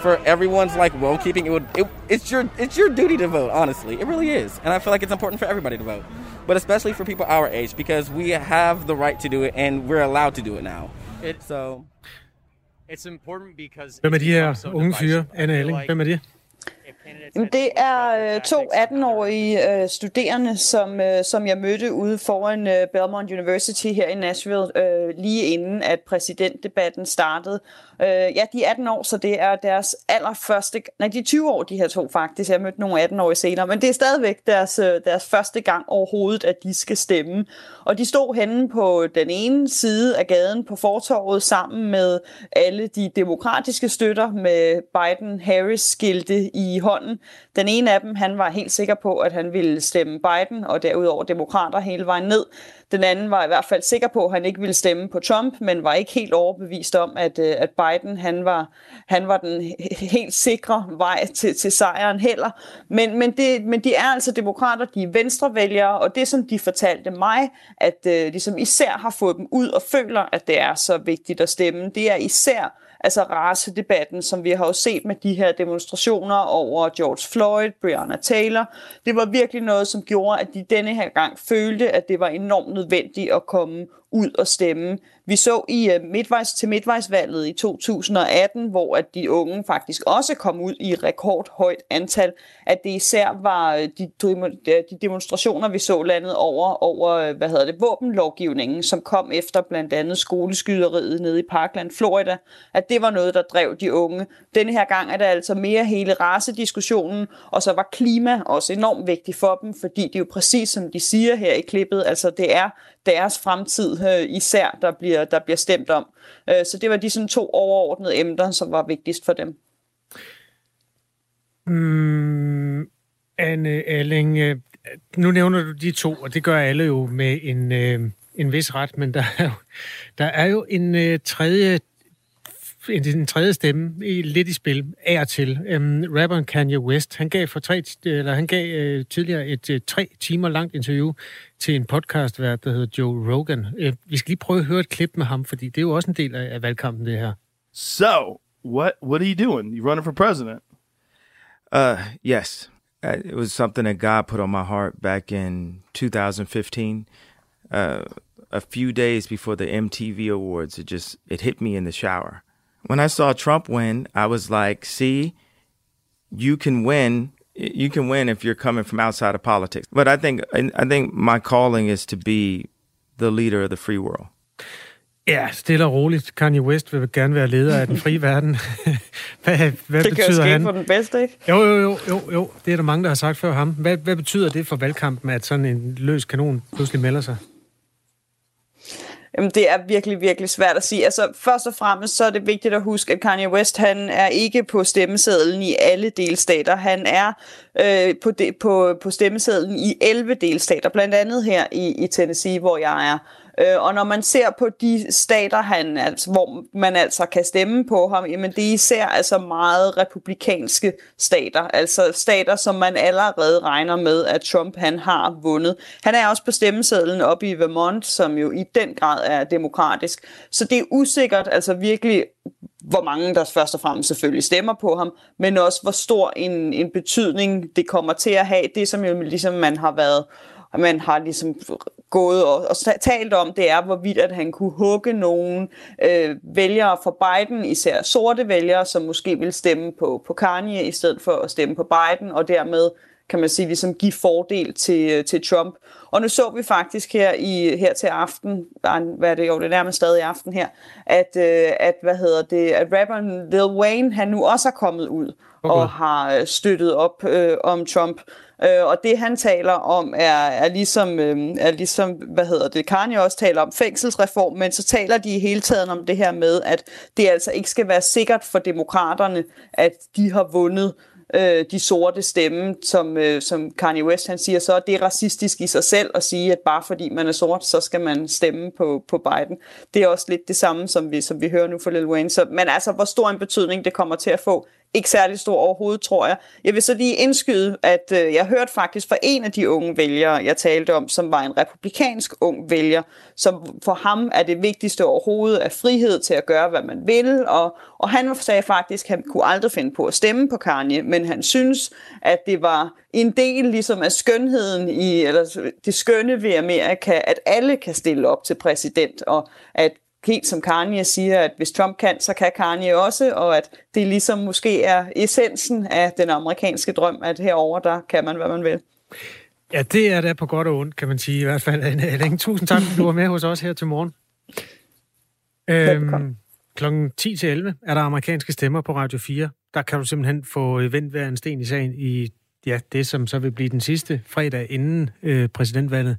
for everyone's like well keeping it, would, it it's your it's your duty to vote honestly it really is and i feel like it's important for everybody to vote but especially for people our age because we have the right to do it and we're allowed to do it now it, so it's important because Hvem er de her unge fyre, Anna Elling? Hvem er de? Jamen, det er øh, to 18-årige øh, studerende, som, øh, som jeg mødte ude foran øh, Belmont University her i Nashville, lige inden at præsidentdebatten startede. Øh, ja, de er 18 år, så det er deres allerførste... Nej, de er 20 år, de her to faktisk. Jeg mødte nogle 18 år senere, men det er stadigvæk deres, øh, deres første gang overhovedet, at de skal stemme. Og de stod henne på den ene side af gaden på fortorvet sammen med alle de demokratiske støtter med Biden-Harris-skilte i hånden. Den ene af dem, han var helt sikker på, at han ville stemme Biden, og derudover demokrater hele vejen ned. Den anden var i hvert fald sikker på, at han ikke ville stemme på Trump, men var ikke helt overbevist om, at, øh, at Biden han var, han var den helt sikre vej til, til sejren heller. Men, men, det, men de er altså demokrater, de er venstrevælgere, og det som de fortalte mig, at uh, ligesom især har fået dem ud og føler, at det er så vigtigt at stemme, det er især altså racedebatten, som vi har jo set med de her demonstrationer over George Floyd, Breonna Taylor. Det var virkelig noget, som gjorde, at de denne her gang følte, at det var enormt nødvendigt at komme ud og stemme. Vi så i øh, midtvejs til midtvejsvalget i 2018, hvor at de unge faktisk også kom ud i rekordhøjt antal, at det især var øh, de, de demonstrationer, vi så landet over, over øh, hvad hedder det, våbenlovgivningen, som kom efter blandt andet skoleskyderiet nede i Parkland, Florida, at det var noget, der drev de unge. Denne her gang er det altså mere hele racediskussionen, og så var klima også enormt vigtigt for dem, fordi det er jo præcis som de siger her i klippet, altså det er deres fremtid øh, især, der bliver, der bliver stemt om. Øh, så det var de sådan to overordnede emner, som var vigtigst for dem. Mm, Anne Alling, øh, nu nævner du de to, og det gør alle jo med en, øh, en vis ret, men der er jo, der er jo en øh, tredje en, en tredje stemme i, lidt i spil af og til. Um, rapperen Kanye West, han gav, for tre, eller han gav uh, tidligere et uh, tre timer langt interview til en podcast, der hedder Joe Rogan. Uh, vi skal lige prøve at høre et klip med ham, fordi det er jo også en del af, af valgkampen, det her. So, what what are you doing? You running for president? Uh, yes. Uh, it was something that God put on my heart back in 2015. Uh, a few days before the MTV Awards, it just it hit me in the shower. When I saw Trump win, I was like, see, you can win. You can win if you're coming from outside of politics. But I think I think my calling is to be the leader of the free world. Ja, stille og roligt. Kanye West vil gerne være leder af den frie verden. hvad, hvad det betyder han? for den bedste, ikke? Jo, jo, jo, jo, jo. Det er der mange, der har sagt før ham. Hvad, hvad betyder det for valgkampen, at sådan en løs kanon pludselig melder sig? Jamen, det er virkelig, virkelig svært at sige. Altså, først og fremmest så er det vigtigt at huske, at Kanye West, han er ikke på stemmesedlen i alle delstater. Han er øh, på, de, på, på stemmesedlen i 11 delstater, blandt andet her i, i Tennessee, hvor jeg er. Øh, og når man ser på de stater, han, altså, hvor man altså kan stemme på ham, jamen det er især altså meget republikanske stater. Altså stater, som man allerede regner med, at Trump han har vundet. Han er også på stemmesedlen oppe i Vermont, som jo i den grad er demokratisk. Så det er usikkert, altså virkelig hvor mange der først og fremmest selvfølgelig stemmer på ham, men også hvor stor en, en betydning det kommer til at have. Det som jo ligesom man har været man har ligesom gået og, og talt om, det er, hvorvidt at han kunne hugge nogle øh, vælgere for Biden, især sorte vælgere, som måske vil stemme på, på Kanye i stedet for at stemme på Biden, og dermed kan man sige, ligesom give fordel til, øh, til Trump. Og nu så vi faktisk her i her til aften, hvad er det jo, det er nærmest stadig aften her, at, øh, at hvad hedder det, at rapperen Lil Wayne, han nu også er kommet ud okay. og har øh, støttet op øh, om Trump. Øh, og det han taler om er, er, ligesom, øh, er ligesom, hvad hedder det, Kanye også taler om fængselsreform, men så taler de i hele taget om det her med, at det altså ikke skal være sikkert for demokraterne, at de har vundet øh, de sorte stemme, som, øh, som Kanye West han siger, så er det racistisk i sig selv at sige, at bare fordi man er sort, så skal man stemme på, på Biden. Det er også lidt det samme, som vi, som vi hører nu fra Lil Wayne. Så, men altså, hvor stor en betydning det kommer til at få, ikke særlig stor overhovedet, tror jeg. Jeg vil så lige indskyde, at øh, jeg hørte faktisk fra en af de unge vælgere, jeg talte om, som var en republikansk ung vælger, som for ham er det vigtigste overhovedet af frihed til at gøre, hvad man vil, og, og han sagde faktisk, at han kunne aldrig finde på at stemme på Kanye, men han synes, at det var en del ligesom af skønheden i, eller det skønne ved Amerika, at alle kan stille op til præsident, og at helt som Kanye siger, at hvis Trump kan, så kan Kanye også, og at det ligesom måske er essensen af den amerikanske drøm, at herover der kan man, hvad man vil. Ja, det er da på godt og ondt, kan man sige. I hvert fald, Anne Tusind tak, du var med hos os her til morgen. Øhm, klokken 10 til 11 er der amerikanske stemmer på Radio 4. Der kan du simpelthen få vendt hver en sten i sagen i ja, det, som så vil blive den sidste fredag inden øh, præsidentvalget,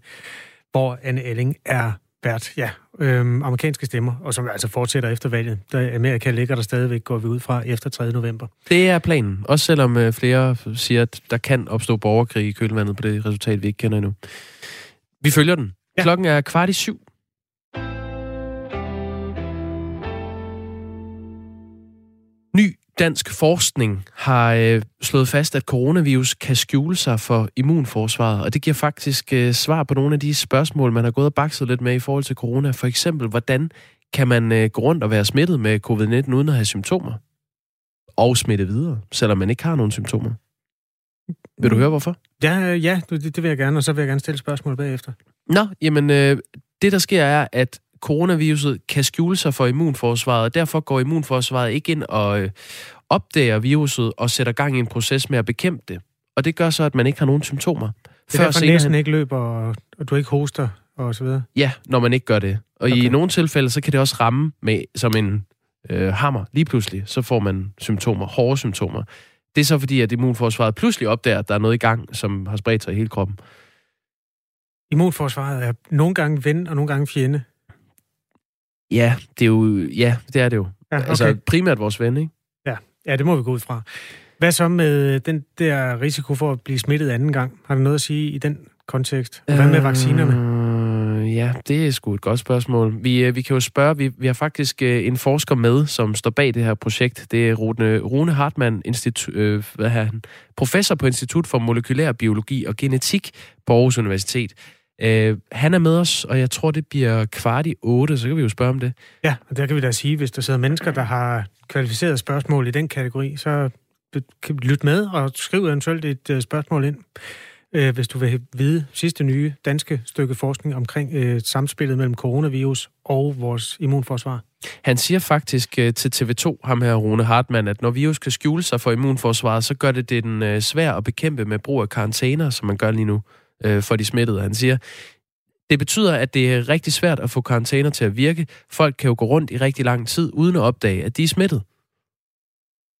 hvor Anne Elling er vært, ja, øhm, amerikanske stemmer, og som altså fortsætter efter valget. Der Amerika ligger der stadigvæk, går vi ud fra, efter 3. november. Det er planen, også selvom øh, flere siger, at der kan opstå borgerkrig i kølvandet på det resultat, vi ikke kender endnu. Vi følger den. Ja. Klokken er kvart i syv. Dansk forskning har øh, slået fast, at coronavirus kan skjule sig for immunforsvaret, og det giver faktisk øh, svar på nogle af de spørgsmål, man har gået og bakset lidt med i forhold til corona. For eksempel, hvordan kan man øh, gå rundt og være smittet med covid-19 uden at have symptomer? Og smitte videre, selvom man ikke har nogen symptomer. Vil du høre, hvorfor? Ja, ja det, det vil jeg gerne, og så vil jeg gerne stille spørgsmål bagefter. Nå, jamen, øh, det der sker er, at coronaviruset kan skjule sig for immunforsvaret, og derfor går immunforsvaret ikke ind og øh, opdager viruset og sætter gang i en proces med at bekæmpe det. Og det gør så, at man ikke har nogen symptomer. Det er derfor næsten ikke løber, og, og du ikke hoster og så videre? Ja, når man ikke gør det. Og okay. i nogle tilfælde, så kan det også ramme med som en øh, hammer. Lige pludselig, så får man symptomer, hårde symptomer. Det er så fordi, at immunforsvaret pludselig opdager, at der er noget i gang, som har spredt sig i hele kroppen. Immunforsvaret er nogle gange ven og nogle gange fjende. Ja, det er jo, ja, det er det jo. Ja, okay. Altså primært vores ven, ikke? Ja. ja, det må vi gå ud fra. Hvad så med den der risiko for at blive smittet anden gang? Har du noget at sige i den kontekst? hvad med vaccinerne? Øh, ja, det er sgu et godt spørgsmål. Vi, øh, vi kan jo spørge, vi, vi har faktisk øh, en forsker med, som står bag det her projekt. Det er Rune, Rune Hartmann, institu, øh, hvad han? professor på Institut for Molekylær Biologi og Genetik på Aarhus Universitet. Øh, han er med os, og jeg tror, det bliver kvart i otte, så kan vi jo spørge om det. Ja, og der kan vi da sige, hvis der sidder mennesker, der har kvalificerede spørgsmål i den kategori, så kan lytte med og skrive eventuelt et uh, spørgsmål ind, uh, hvis du vil vide sidste nye danske stykke forskning omkring uh, samspillet mellem coronavirus og vores immunforsvar. Han siger faktisk uh, til TV2, ham her Rune Hartmann, at når virus kan skjule sig for immunforsvaret, så gør det det den uh, svær at bekæmpe med brug af karantæner, som man gør lige nu øh, for de smittede. Han siger, det betyder, at det er rigtig svært at få karantæner til at virke. Folk kan jo gå rundt i rigtig lang tid, uden at opdage, at de er smittet.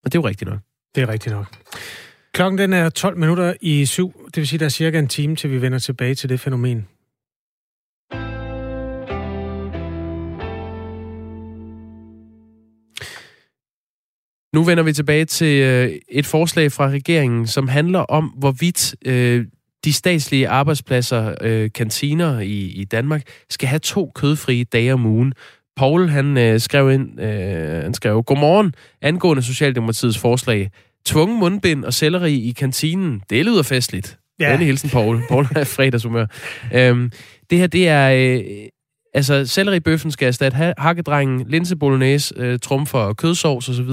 Og det er jo rigtigt nok. Det er rigtigt nok. Klokken den er 12 minutter i syv. Det vil sige, der er cirka en time, til vi vender tilbage til det fænomen. Nu vender vi tilbage til øh, et forslag fra regeringen, som handler om, hvorvidt øh, de statslige arbejdspladser, øh, kantiner i, i Danmark, skal have to kødfrie dage om ugen. Paul, han øh, skrev ind, øh, han skrev, Godmorgen, angående Socialdemokratiets forslag. Tvungen mundbind og selleri i kantinen, det lyder festligt. Ja. Denne hilsen, Paul. Paul er fredagshumør. øhm, det her, det er... Øh, altså, selleribøffen skal erstatte hakkedrengen, linse bolognese, øh, trumfer og kødsovs osv.,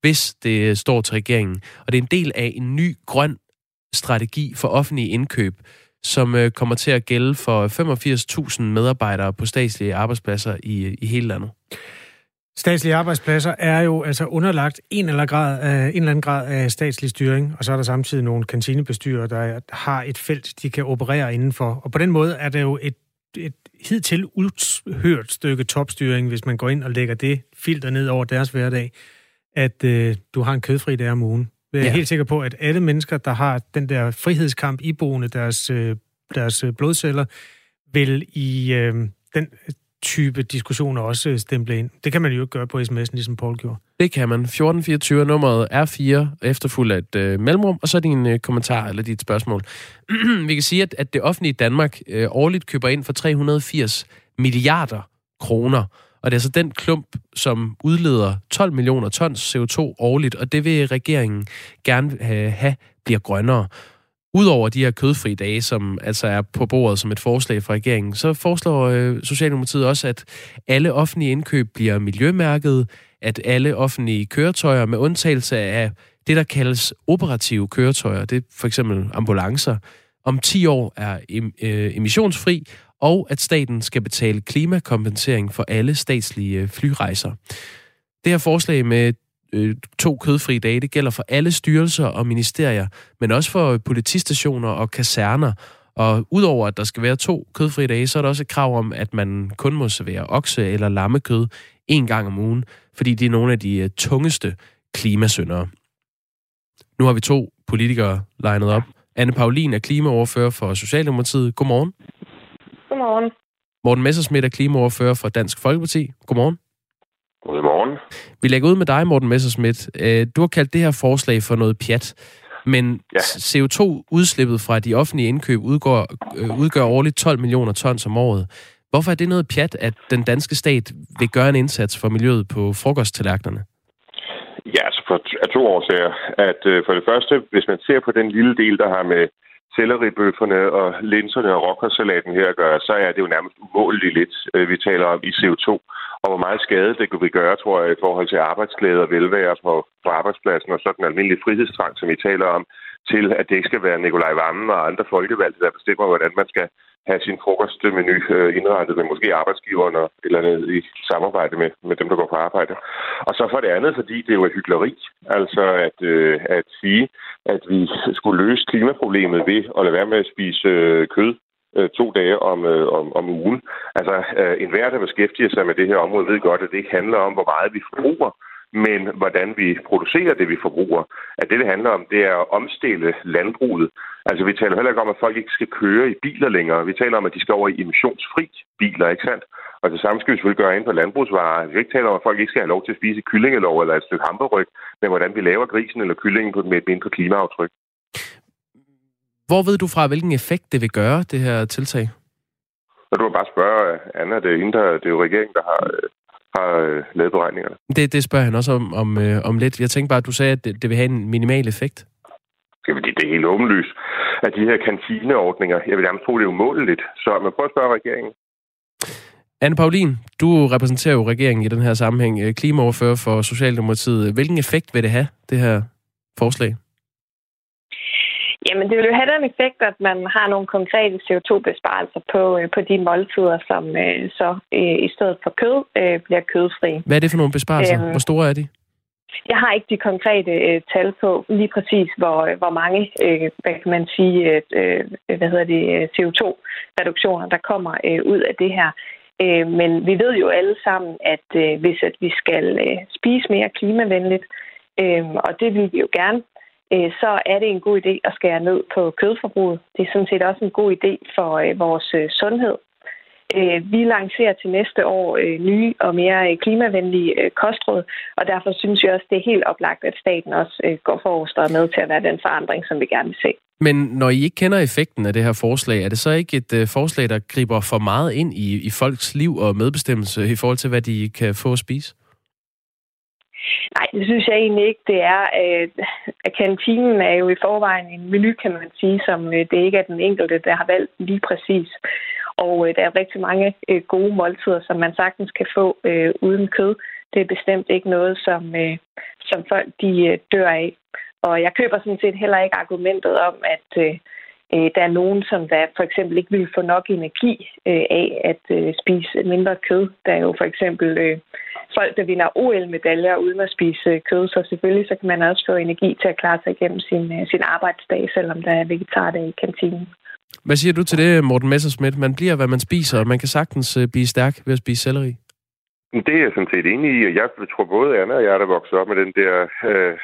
hvis det står til regeringen. Og det er en del af en ny grøn strategi for offentlige indkøb, som øh, kommer til at gælde for 85.000 medarbejdere på statslige arbejdspladser i, øh, i hele landet. Statslige arbejdspladser er jo altså underlagt en eller, grad en eller anden grad af statslig styring, og så er der samtidig nogle kantinebestyrer, der har et felt, de kan operere indenfor. Og på den måde er det jo et, et hidtil udhørt stykke topstyring, hvis man går ind og lægger det filter ned over deres hverdag, at øh, du har en kødfri dag om ugen. Jeg er ja. helt sikker på, at alle mennesker, der har den der frihedskamp iboende deres, øh, deres øh, blodceller, vil i øh, den type diskussioner også stemple ind. Det kan man jo ikke gøre på sms'en, ligesom Paul gjorde. Det kan man. 1424 nummeret er 4 efterfuldt af et øh, mellemrum, og så din øh, kommentar eller dit spørgsmål. Vi kan sige, at, at det offentlige Danmark øh, årligt køber ind for 380 milliarder kroner og det er altså den klump, som udleder 12 millioner tons CO2 årligt, og det vil regeringen gerne øh, have bliver grønnere. Udover de her kødfri dage, som altså er på bordet som et forslag fra regeringen, så foreslår øh, Socialdemokratiet også, at alle offentlige indkøb bliver miljømærket, at alle offentlige køretøjer, med undtagelse af det, der kaldes operative køretøjer, det er for eksempel ambulancer, om 10 år er øh, emissionsfri, og at staten skal betale klimakompensering for alle statslige øh, flyrejser. Det her forslag med øh, to kødfri dage, det gælder for alle styrelser og ministerier, men også for politistationer og kaserner. Og udover at der skal være to kødfri dage, så er der også et krav om, at man kun må servere okse- eller lammekød en gang om ugen, fordi det er nogle af de øh, tungeste klimasyndere. Nu har vi to politikere legnet op. Anne Paulin er klimaoverfører for Socialdemokratiet. Godmorgen. Godmorgen. Morten Messersmith er klimaoverfører for Dansk Folkeparti. Godmorgen. Godmorgen. Vi lægger ud med dig, Morten Messersmith. Øh, du har kaldt det her forslag for noget pjat. Men ja. CO2-udslippet fra de offentlige indkøb udgår, øh, udgør årligt 12 millioner tons om året. Hvorfor er det noget pjat, at den danske stat vil gøre en indsats for miljøet på frokosttallerkenerne? Ja, altså for to årsager. At øh, for det første, hvis man ser på den lille del, der har med selleribøfferne og linserne og rockersalaten her gør, så er det jo nærmest umådeligt lidt, øh, vi taler om i CO2. Og hvor meget skade det kunne vi gøre, tror jeg, i forhold til arbejdsglæde og velvære på, på arbejdspladsen og sådan en almindelig frihedstrang, som vi taler om, til at det ikke skal være Nikolaj Vammen og andre folkevalgte, der bestemmer, hvordan man skal have sin frokostmenu øh, indrettet med måske arbejdsgiveren og eller andet i samarbejde med, med dem, der går på arbejde. Og så for det andet, fordi det jo er hyggeleri, altså at, øh, at sige, at vi skulle løse klimaproblemet ved at lade være med at spise øh, kød øh, to dage om, øh, om, om ugen. Altså, øh, enhver, der beskæftiger sig med det her område, ved godt, at det ikke handler om, hvor meget vi forbruger, men hvordan vi producerer det, vi forbruger. At det, det handler om, det er at omstille landbruget. Altså, vi taler heller ikke om, at folk ikke skal køre i biler længere. Vi taler om, at de skal over i emissionsfri biler, ikke sandt? Og det samme skal vi selvfølgelig gøre ind på landbrugsvarer. Vi ikke taler om, at folk ikke skal have lov til at spise kyllingelov eller et stykke hamburgryg, men hvordan vi laver grisen eller kyllingen på, med et mindre klimaaftryk. Hvor ved du fra, hvilken effekt det vil gøre, det her tiltag? Så du vil bare spørge Anna, det er, hende, der, det er jo regeringen, der har, har øh, lavet beregningerne. Det, det spørger han også om, om, øh, om lidt. Jeg tænkte bare, at du sagde, at det, det vil have en minimal effekt. Ja, fordi det er helt åbenlyst, at de her kantineordninger, jeg vil gerne tro, det er umådeligt. Så man prøver at spørge regeringen. Anne Paulin, du repræsenterer jo regeringen i den her sammenhæng, øh, klimaoverfører for Socialdemokratiet. Hvilken effekt vil det have, det her forslag? Jamen, det vil jo have den effekt, at man har nogle konkrete CO2-besparelser på, øh, på de måltider, som øh, så øh, i stedet for kød øh, bliver kødfri. Hvad er det for nogle besparelser? Øhm, hvor store er de? Jeg har ikke de konkrete øh, tal på lige præcis, hvor, hvor mange, øh, hvad kan man sige, øh, hvad hedder det, CO2-reduktioner, der kommer øh, ud af det her. Øh, men vi ved jo alle sammen, at øh, hvis at vi skal øh, spise mere klimavenligt, øh, og det vil vi jo gerne, Øh, så er det en god idé at skære ned på kødforbruget. Det er sådan set også en god idé for øh, vores øh, sundhed. Vi lancerer til næste år nye og mere klimavenlige kostråd, og derfor synes jeg også, det er helt oplagt, at staten også går forrest og er med til at være den forandring, som vi gerne vil se. Men når I ikke kender effekten af det her forslag, er det så ikke et forslag, der griber for meget ind i, i folks liv og medbestemmelse i forhold til, hvad de kan få at spise? Nej, det synes jeg egentlig ikke, det er. Øh, at kantinen er jo i forvejen en menu, kan man sige, som øh, det ikke er den enkelte, der har valgt lige præcis. Og øh, der er rigtig mange gode måltider, som man sagtens kan få uden kød. Det er bestemt ikke noget, som, som folk de dør af. Og jeg køber sådan set heller ikke argumentet om, at øh, øh der er nogen, som der for eksempel ikke vil få nok energi øh, af at øh, spise mindre kød. Der er jo for eksempel øh, folk, der vinder OL-medaljer uden at spise øh, kød, så selvfølgelig så kan man også få energi til at klare sig igennem sin, øh, sin arbejdsdag, selvom der er vegetardag i kantinen. Hvad siger du til det, Morten Messersmith? Man bliver, hvad man spiser, og man kan sagtens øh, blive stærk ved at spise selleri. Det er jeg sådan set enig i, og jeg tror både Anna og jeg, der voksede op med den der øh,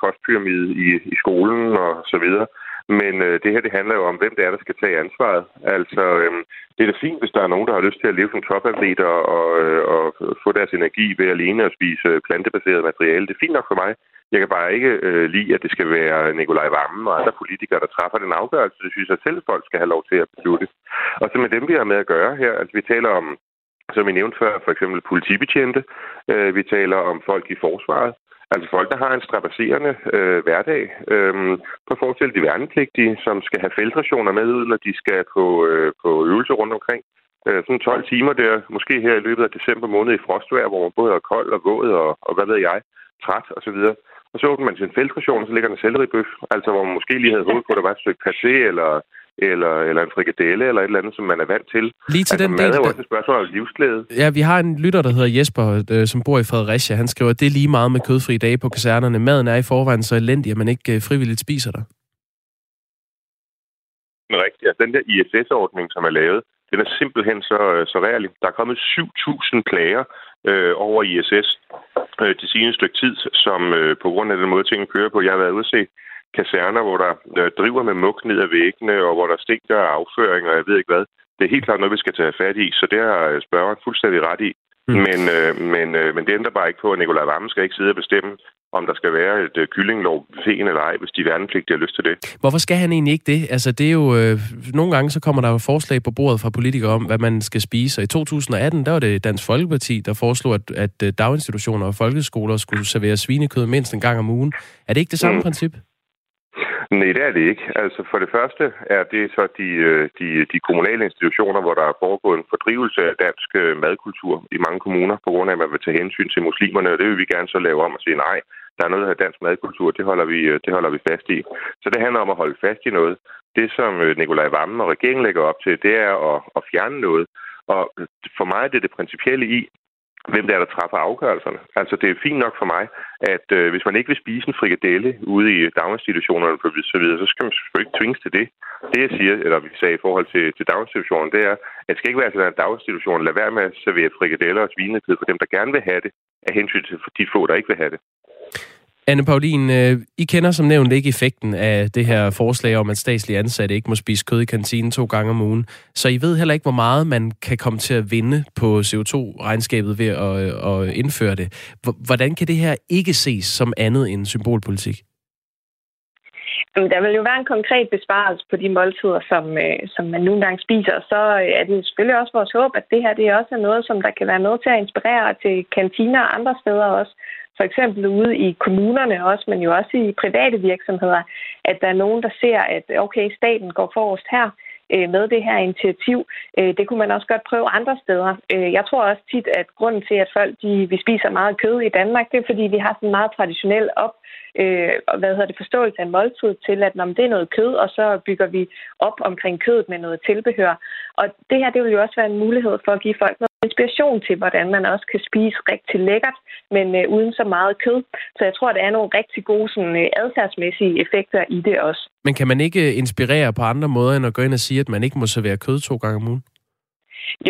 kostpyramide i, i skolen og så videre. Men øh, det her, det handler jo om, hvem det er, der skal tage ansvaret. Altså, øh, det er da fint, hvis der er nogen, der har lyst til at leve som topatleter og, øh, og få deres energi ved alene at spise plantebaseret materiale. Det er fint nok for mig. Jeg kan bare ikke øh, lide, at det skal være Nikolaj Vammen og andre politikere, der træffer den afgørelse. Det synes jeg selv, folk skal have lov til at beslutte. Og så med dem, vi har med at gøre her, altså vi taler om som I nævnte før, for eksempel politibetjente. Øh, vi taler om folk i forsvaret. Altså folk, der har en strapasserende øh, hverdag. Øhm, på forestil de værnepligtige, som skal have feltrationer med ud, når de skal på, øh, på øvelser rundt omkring. Øh, sådan 12 timer der, måske her i løbet af december måned i frostvejr, hvor man både er kold og våd og, og hvad ved jeg, træt og så videre. Og så åbner man sin feltration, og så ligger der en selleribøf, altså hvor man måske lige havde håbet på, at der var et stykke paté eller, eller, eller en frikadelle eller et eller andet, som man er vant til. Lige til altså, den mad del, er jo også et spørgsmål om livsglæde. Ja, vi har en lytter, der hedder Jesper, øh, som bor i Fredericia. Han skriver, at det er lige meget med kødfri dage på kasernerne. Maden er i forvejen så elendig, at man ikke øh, frivilligt spiser der. Men rigtigt. Altså, den der ISS-ordning, som er lavet, den er simpelthen så, øh, så rærlig. Der er kommet 7.000 klager øh, over ISS øh, det seneste stykke tid, som øh, på grund af den måde, tingene kører på. Jeg har været se kaserner, hvor der øh, driver med mug ned ad væggene, og hvor der stinker af afføring, og jeg ved ikke hvad. Det er helt klart noget, vi skal tage fat i, så det har øh, spørgeren fuldstændig ret i. Mm. Men, øh, men, øh, men det ændrer bare ikke på, at Nikolaj Vammen skal ikke sidde og bestemme, om der skal være et øh, kyllinglov buffeten eller ej, hvis de værnepligtige har lyst til det. Hvorfor skal han egentlig ikke det? Altså, det er jo... Øh, nogle gange så kommer der jo forslag på bordet fra politikere om, hvad man skal spise. Og i 2018, der var det Dansk Folkeparti, der foreslog, at, at øh, daginstitutioner og folkeskoler skulle servere svinekød mindst en gang om ugen. Er det ikke det samme Mm. mm princip? Nej, det er det ikke. Altså for det første er det så de, øh, de, de kommunale institutioner, hvor der er foregået en fordrivelse af dansk øh, madkultur i mange kommuner, på grund af, at man vil tage hensyn til muslimerne, og det vil vi gerne så lave om og sige, nej, der er noget af dansk madkultur, det holder, vi, øh, det holder vi fast i. Så det handler om at holde fast i noget. Det, som Nikolaj Vammen og regeringen lægger op til, det er at, at fjerne noget. Og for mig er det det principielle i, hvem det er, der træffer afgørelserne. Altså, det er fint nok for mig, at øh, hvis man ikke vil spise en frikadelle ude i daginstitutionerne og så videre, så skal man selvfølgelig ikke tvinges til det. Det, jeg siger, eller vi sagde i forhold til, til daginstitutionen, det er, at det skal ikke være sådan, at daginstitutionen lader være med at servere frikadeller og svinekød for dem, der gerne vil have det, af hensyn til de få, der ikke vil have det. Anne Paulin, øh, I kender som nævnt ikke effekten af det her forslag om, at statslige ansatte ikke må spise kød i kantinen to gange om ugen. Så I ved heller ikke, hvor meget man kan komme til at vinde på CO2-regnskabet ved at, øh, at indføre det. Hvordan kan det her ikke ses som andet end symbolpolitik? Jamen, Der vil jo være en konkret besparelse på de måltider, som, øh, som man nogle gange spiser. Og så øh, er det selvfølgelig også vores håb, at det her det er også er noget, som der kan være noget til at inspirere til kantiner og andre steder også. For eksempel ude i kommunerne også, men jo også i private virksomheder, at der er nogen, der ser, at okay, staten går forrest her øh, med det her initiativ. Øh, det kunne man også godt prøve andre steder. Øh, jeg tror også tit, at grunden til, at folk de, vi spiser meget kød i Danmark, det er, fordi vi har sådan en meget traditionel op, øh, hvad hedder det, forståelse af en måltid til, at når det er noget kød, og så bygger vi op omkring kødet med noget tilbehør. Og det her, det vil jo også være en mulighed for at give folk noget inspiration til, hvordan man også kan spise rigtig lækkert, men øh, uden så meget kød. Så jeg tror, der er nogle rigtig gode sådan, øh, adfærdsmæssige effekter i det også. Men kan man ikke inspirere på andre måder, end at gå ind og sige, at man ikke må servere kød to gange om ugen?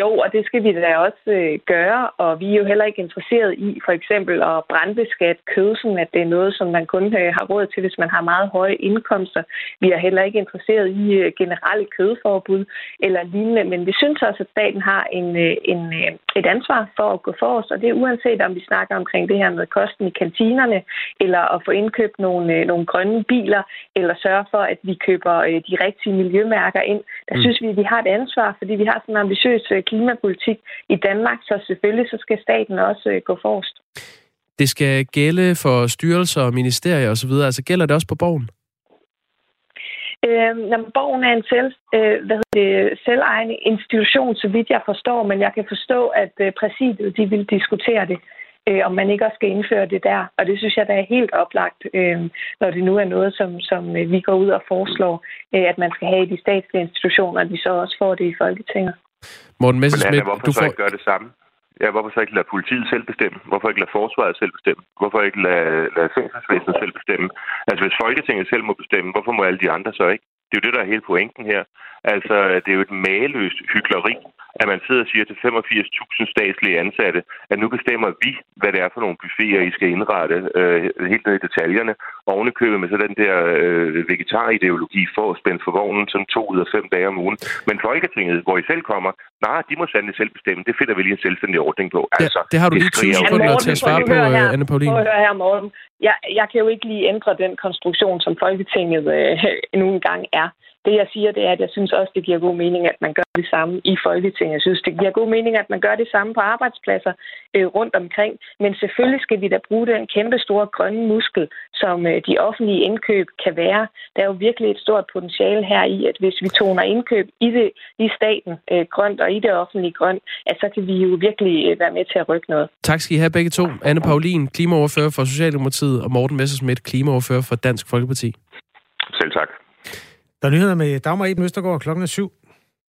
Jo, og det skal vi da også øh, gøre, og vi er jo heller ikke interesseret i for eksempel at brandbeskatte kød, sådan at det er noget, som man kun øh, har råd til, hvis man har meget høje indkomster. Vi er heller ikke interesseret i øh, generelle kødforbud eller lignende, men vi synes også, at staten har en, øh, en, øh, et ansvar for at gå for os, og det er uanset om vi snakker omkring det her med kosten i kantinerne, eller at få indkøbt nogle, øh, nogle grønne biler, eller sørge for, at vi køber øh, de rigtige miljømærker ind. Der Mm. synes vi, at vi har et ansvar, fordi vi har sådan en ambitiøs øh, klimapolitik i Danmark, så selvfølgelig så skal staten også gå forrest. Det skal gælde for styrelser og ministerier osv., altså gælder det også på borgen? Øh, når borgen er en selv, øh, hvad hedder det, selvejende institution, så vidt jeg forstår, men jeg kan forstå, at øh, præsidiet de vil diskutere det, øh, om man ikke også skal indføre det der. Og det synes jeg, der er helt oplagt, øh, når det nu er noget, som, som øh, vi går ud og foreslår, øh, at man skal have i de statslige institutioner, at vi så også får det i Folketinget. Morten Messerschmidt, du så får... ikke gøre det samme? Ja, hvorfor så ikke lade politiet selv bestemme? Hvorfor ikke lade forsvaret selv bestemme? Hvorfor ikke lade, lade fængselsvæsenet selv bestemme? Altså, hvis Folketinget selv må bestemme, hvorfor må alle de andre så ikke? Det er jo det, der er hele pointen her. Altså, det er jo et mageløst hykleri, at man sidder og siger til 85.000 statslige ansatte, at nu bestemmer vi, hvad det er for nogle buffeter, I skal indrette øh, helt ned i detaljerne. Ovenikøbet med så den der øh, vegetarideologi for at spænde for vognen sådan to ud af fem dage om ugen. Men Folketinget, hvor I selv kommer, nej, de må sandelig selv bestemme. Det finder vi lige en selvstændig ordning på. Altså, det har du lige 20 skriger jo- sekunder til at svare på, øh, Anne Paulin. Prøv at høre her, Morten. Jeg, jeg kan jo ikke lige ændre den konstruktion, som Folketinget øh, nu engang er. Det jeg siger, det er, at jeg synes også, det giver god mening, at man gør det samme i Folketinget. Jeg synes, det giver god mening, at man gør det samme på arbejdspladser øh, rundt omkring. Men selvfølgelig skal vi da bruge den kæmpe store grønne muskel, som øh, de offentlige indkøb kan være. Der er jo virkelig et stort potentiale her i, at hvis vi toner indkøb i, det, i staten øh, grønt og i det offentlige grønt, at så kan vi jo virkelig øh, være med til at rykke noget. Tak skal I have begge to. Anne Paulin, klimaoverfører for Socialdemokratiet, og Morten Messersmith, klimaoverfører for Dansk Folkeparti. Selv tak. Der er nyheder med Dagmar Eben Østergaard klokken er syv.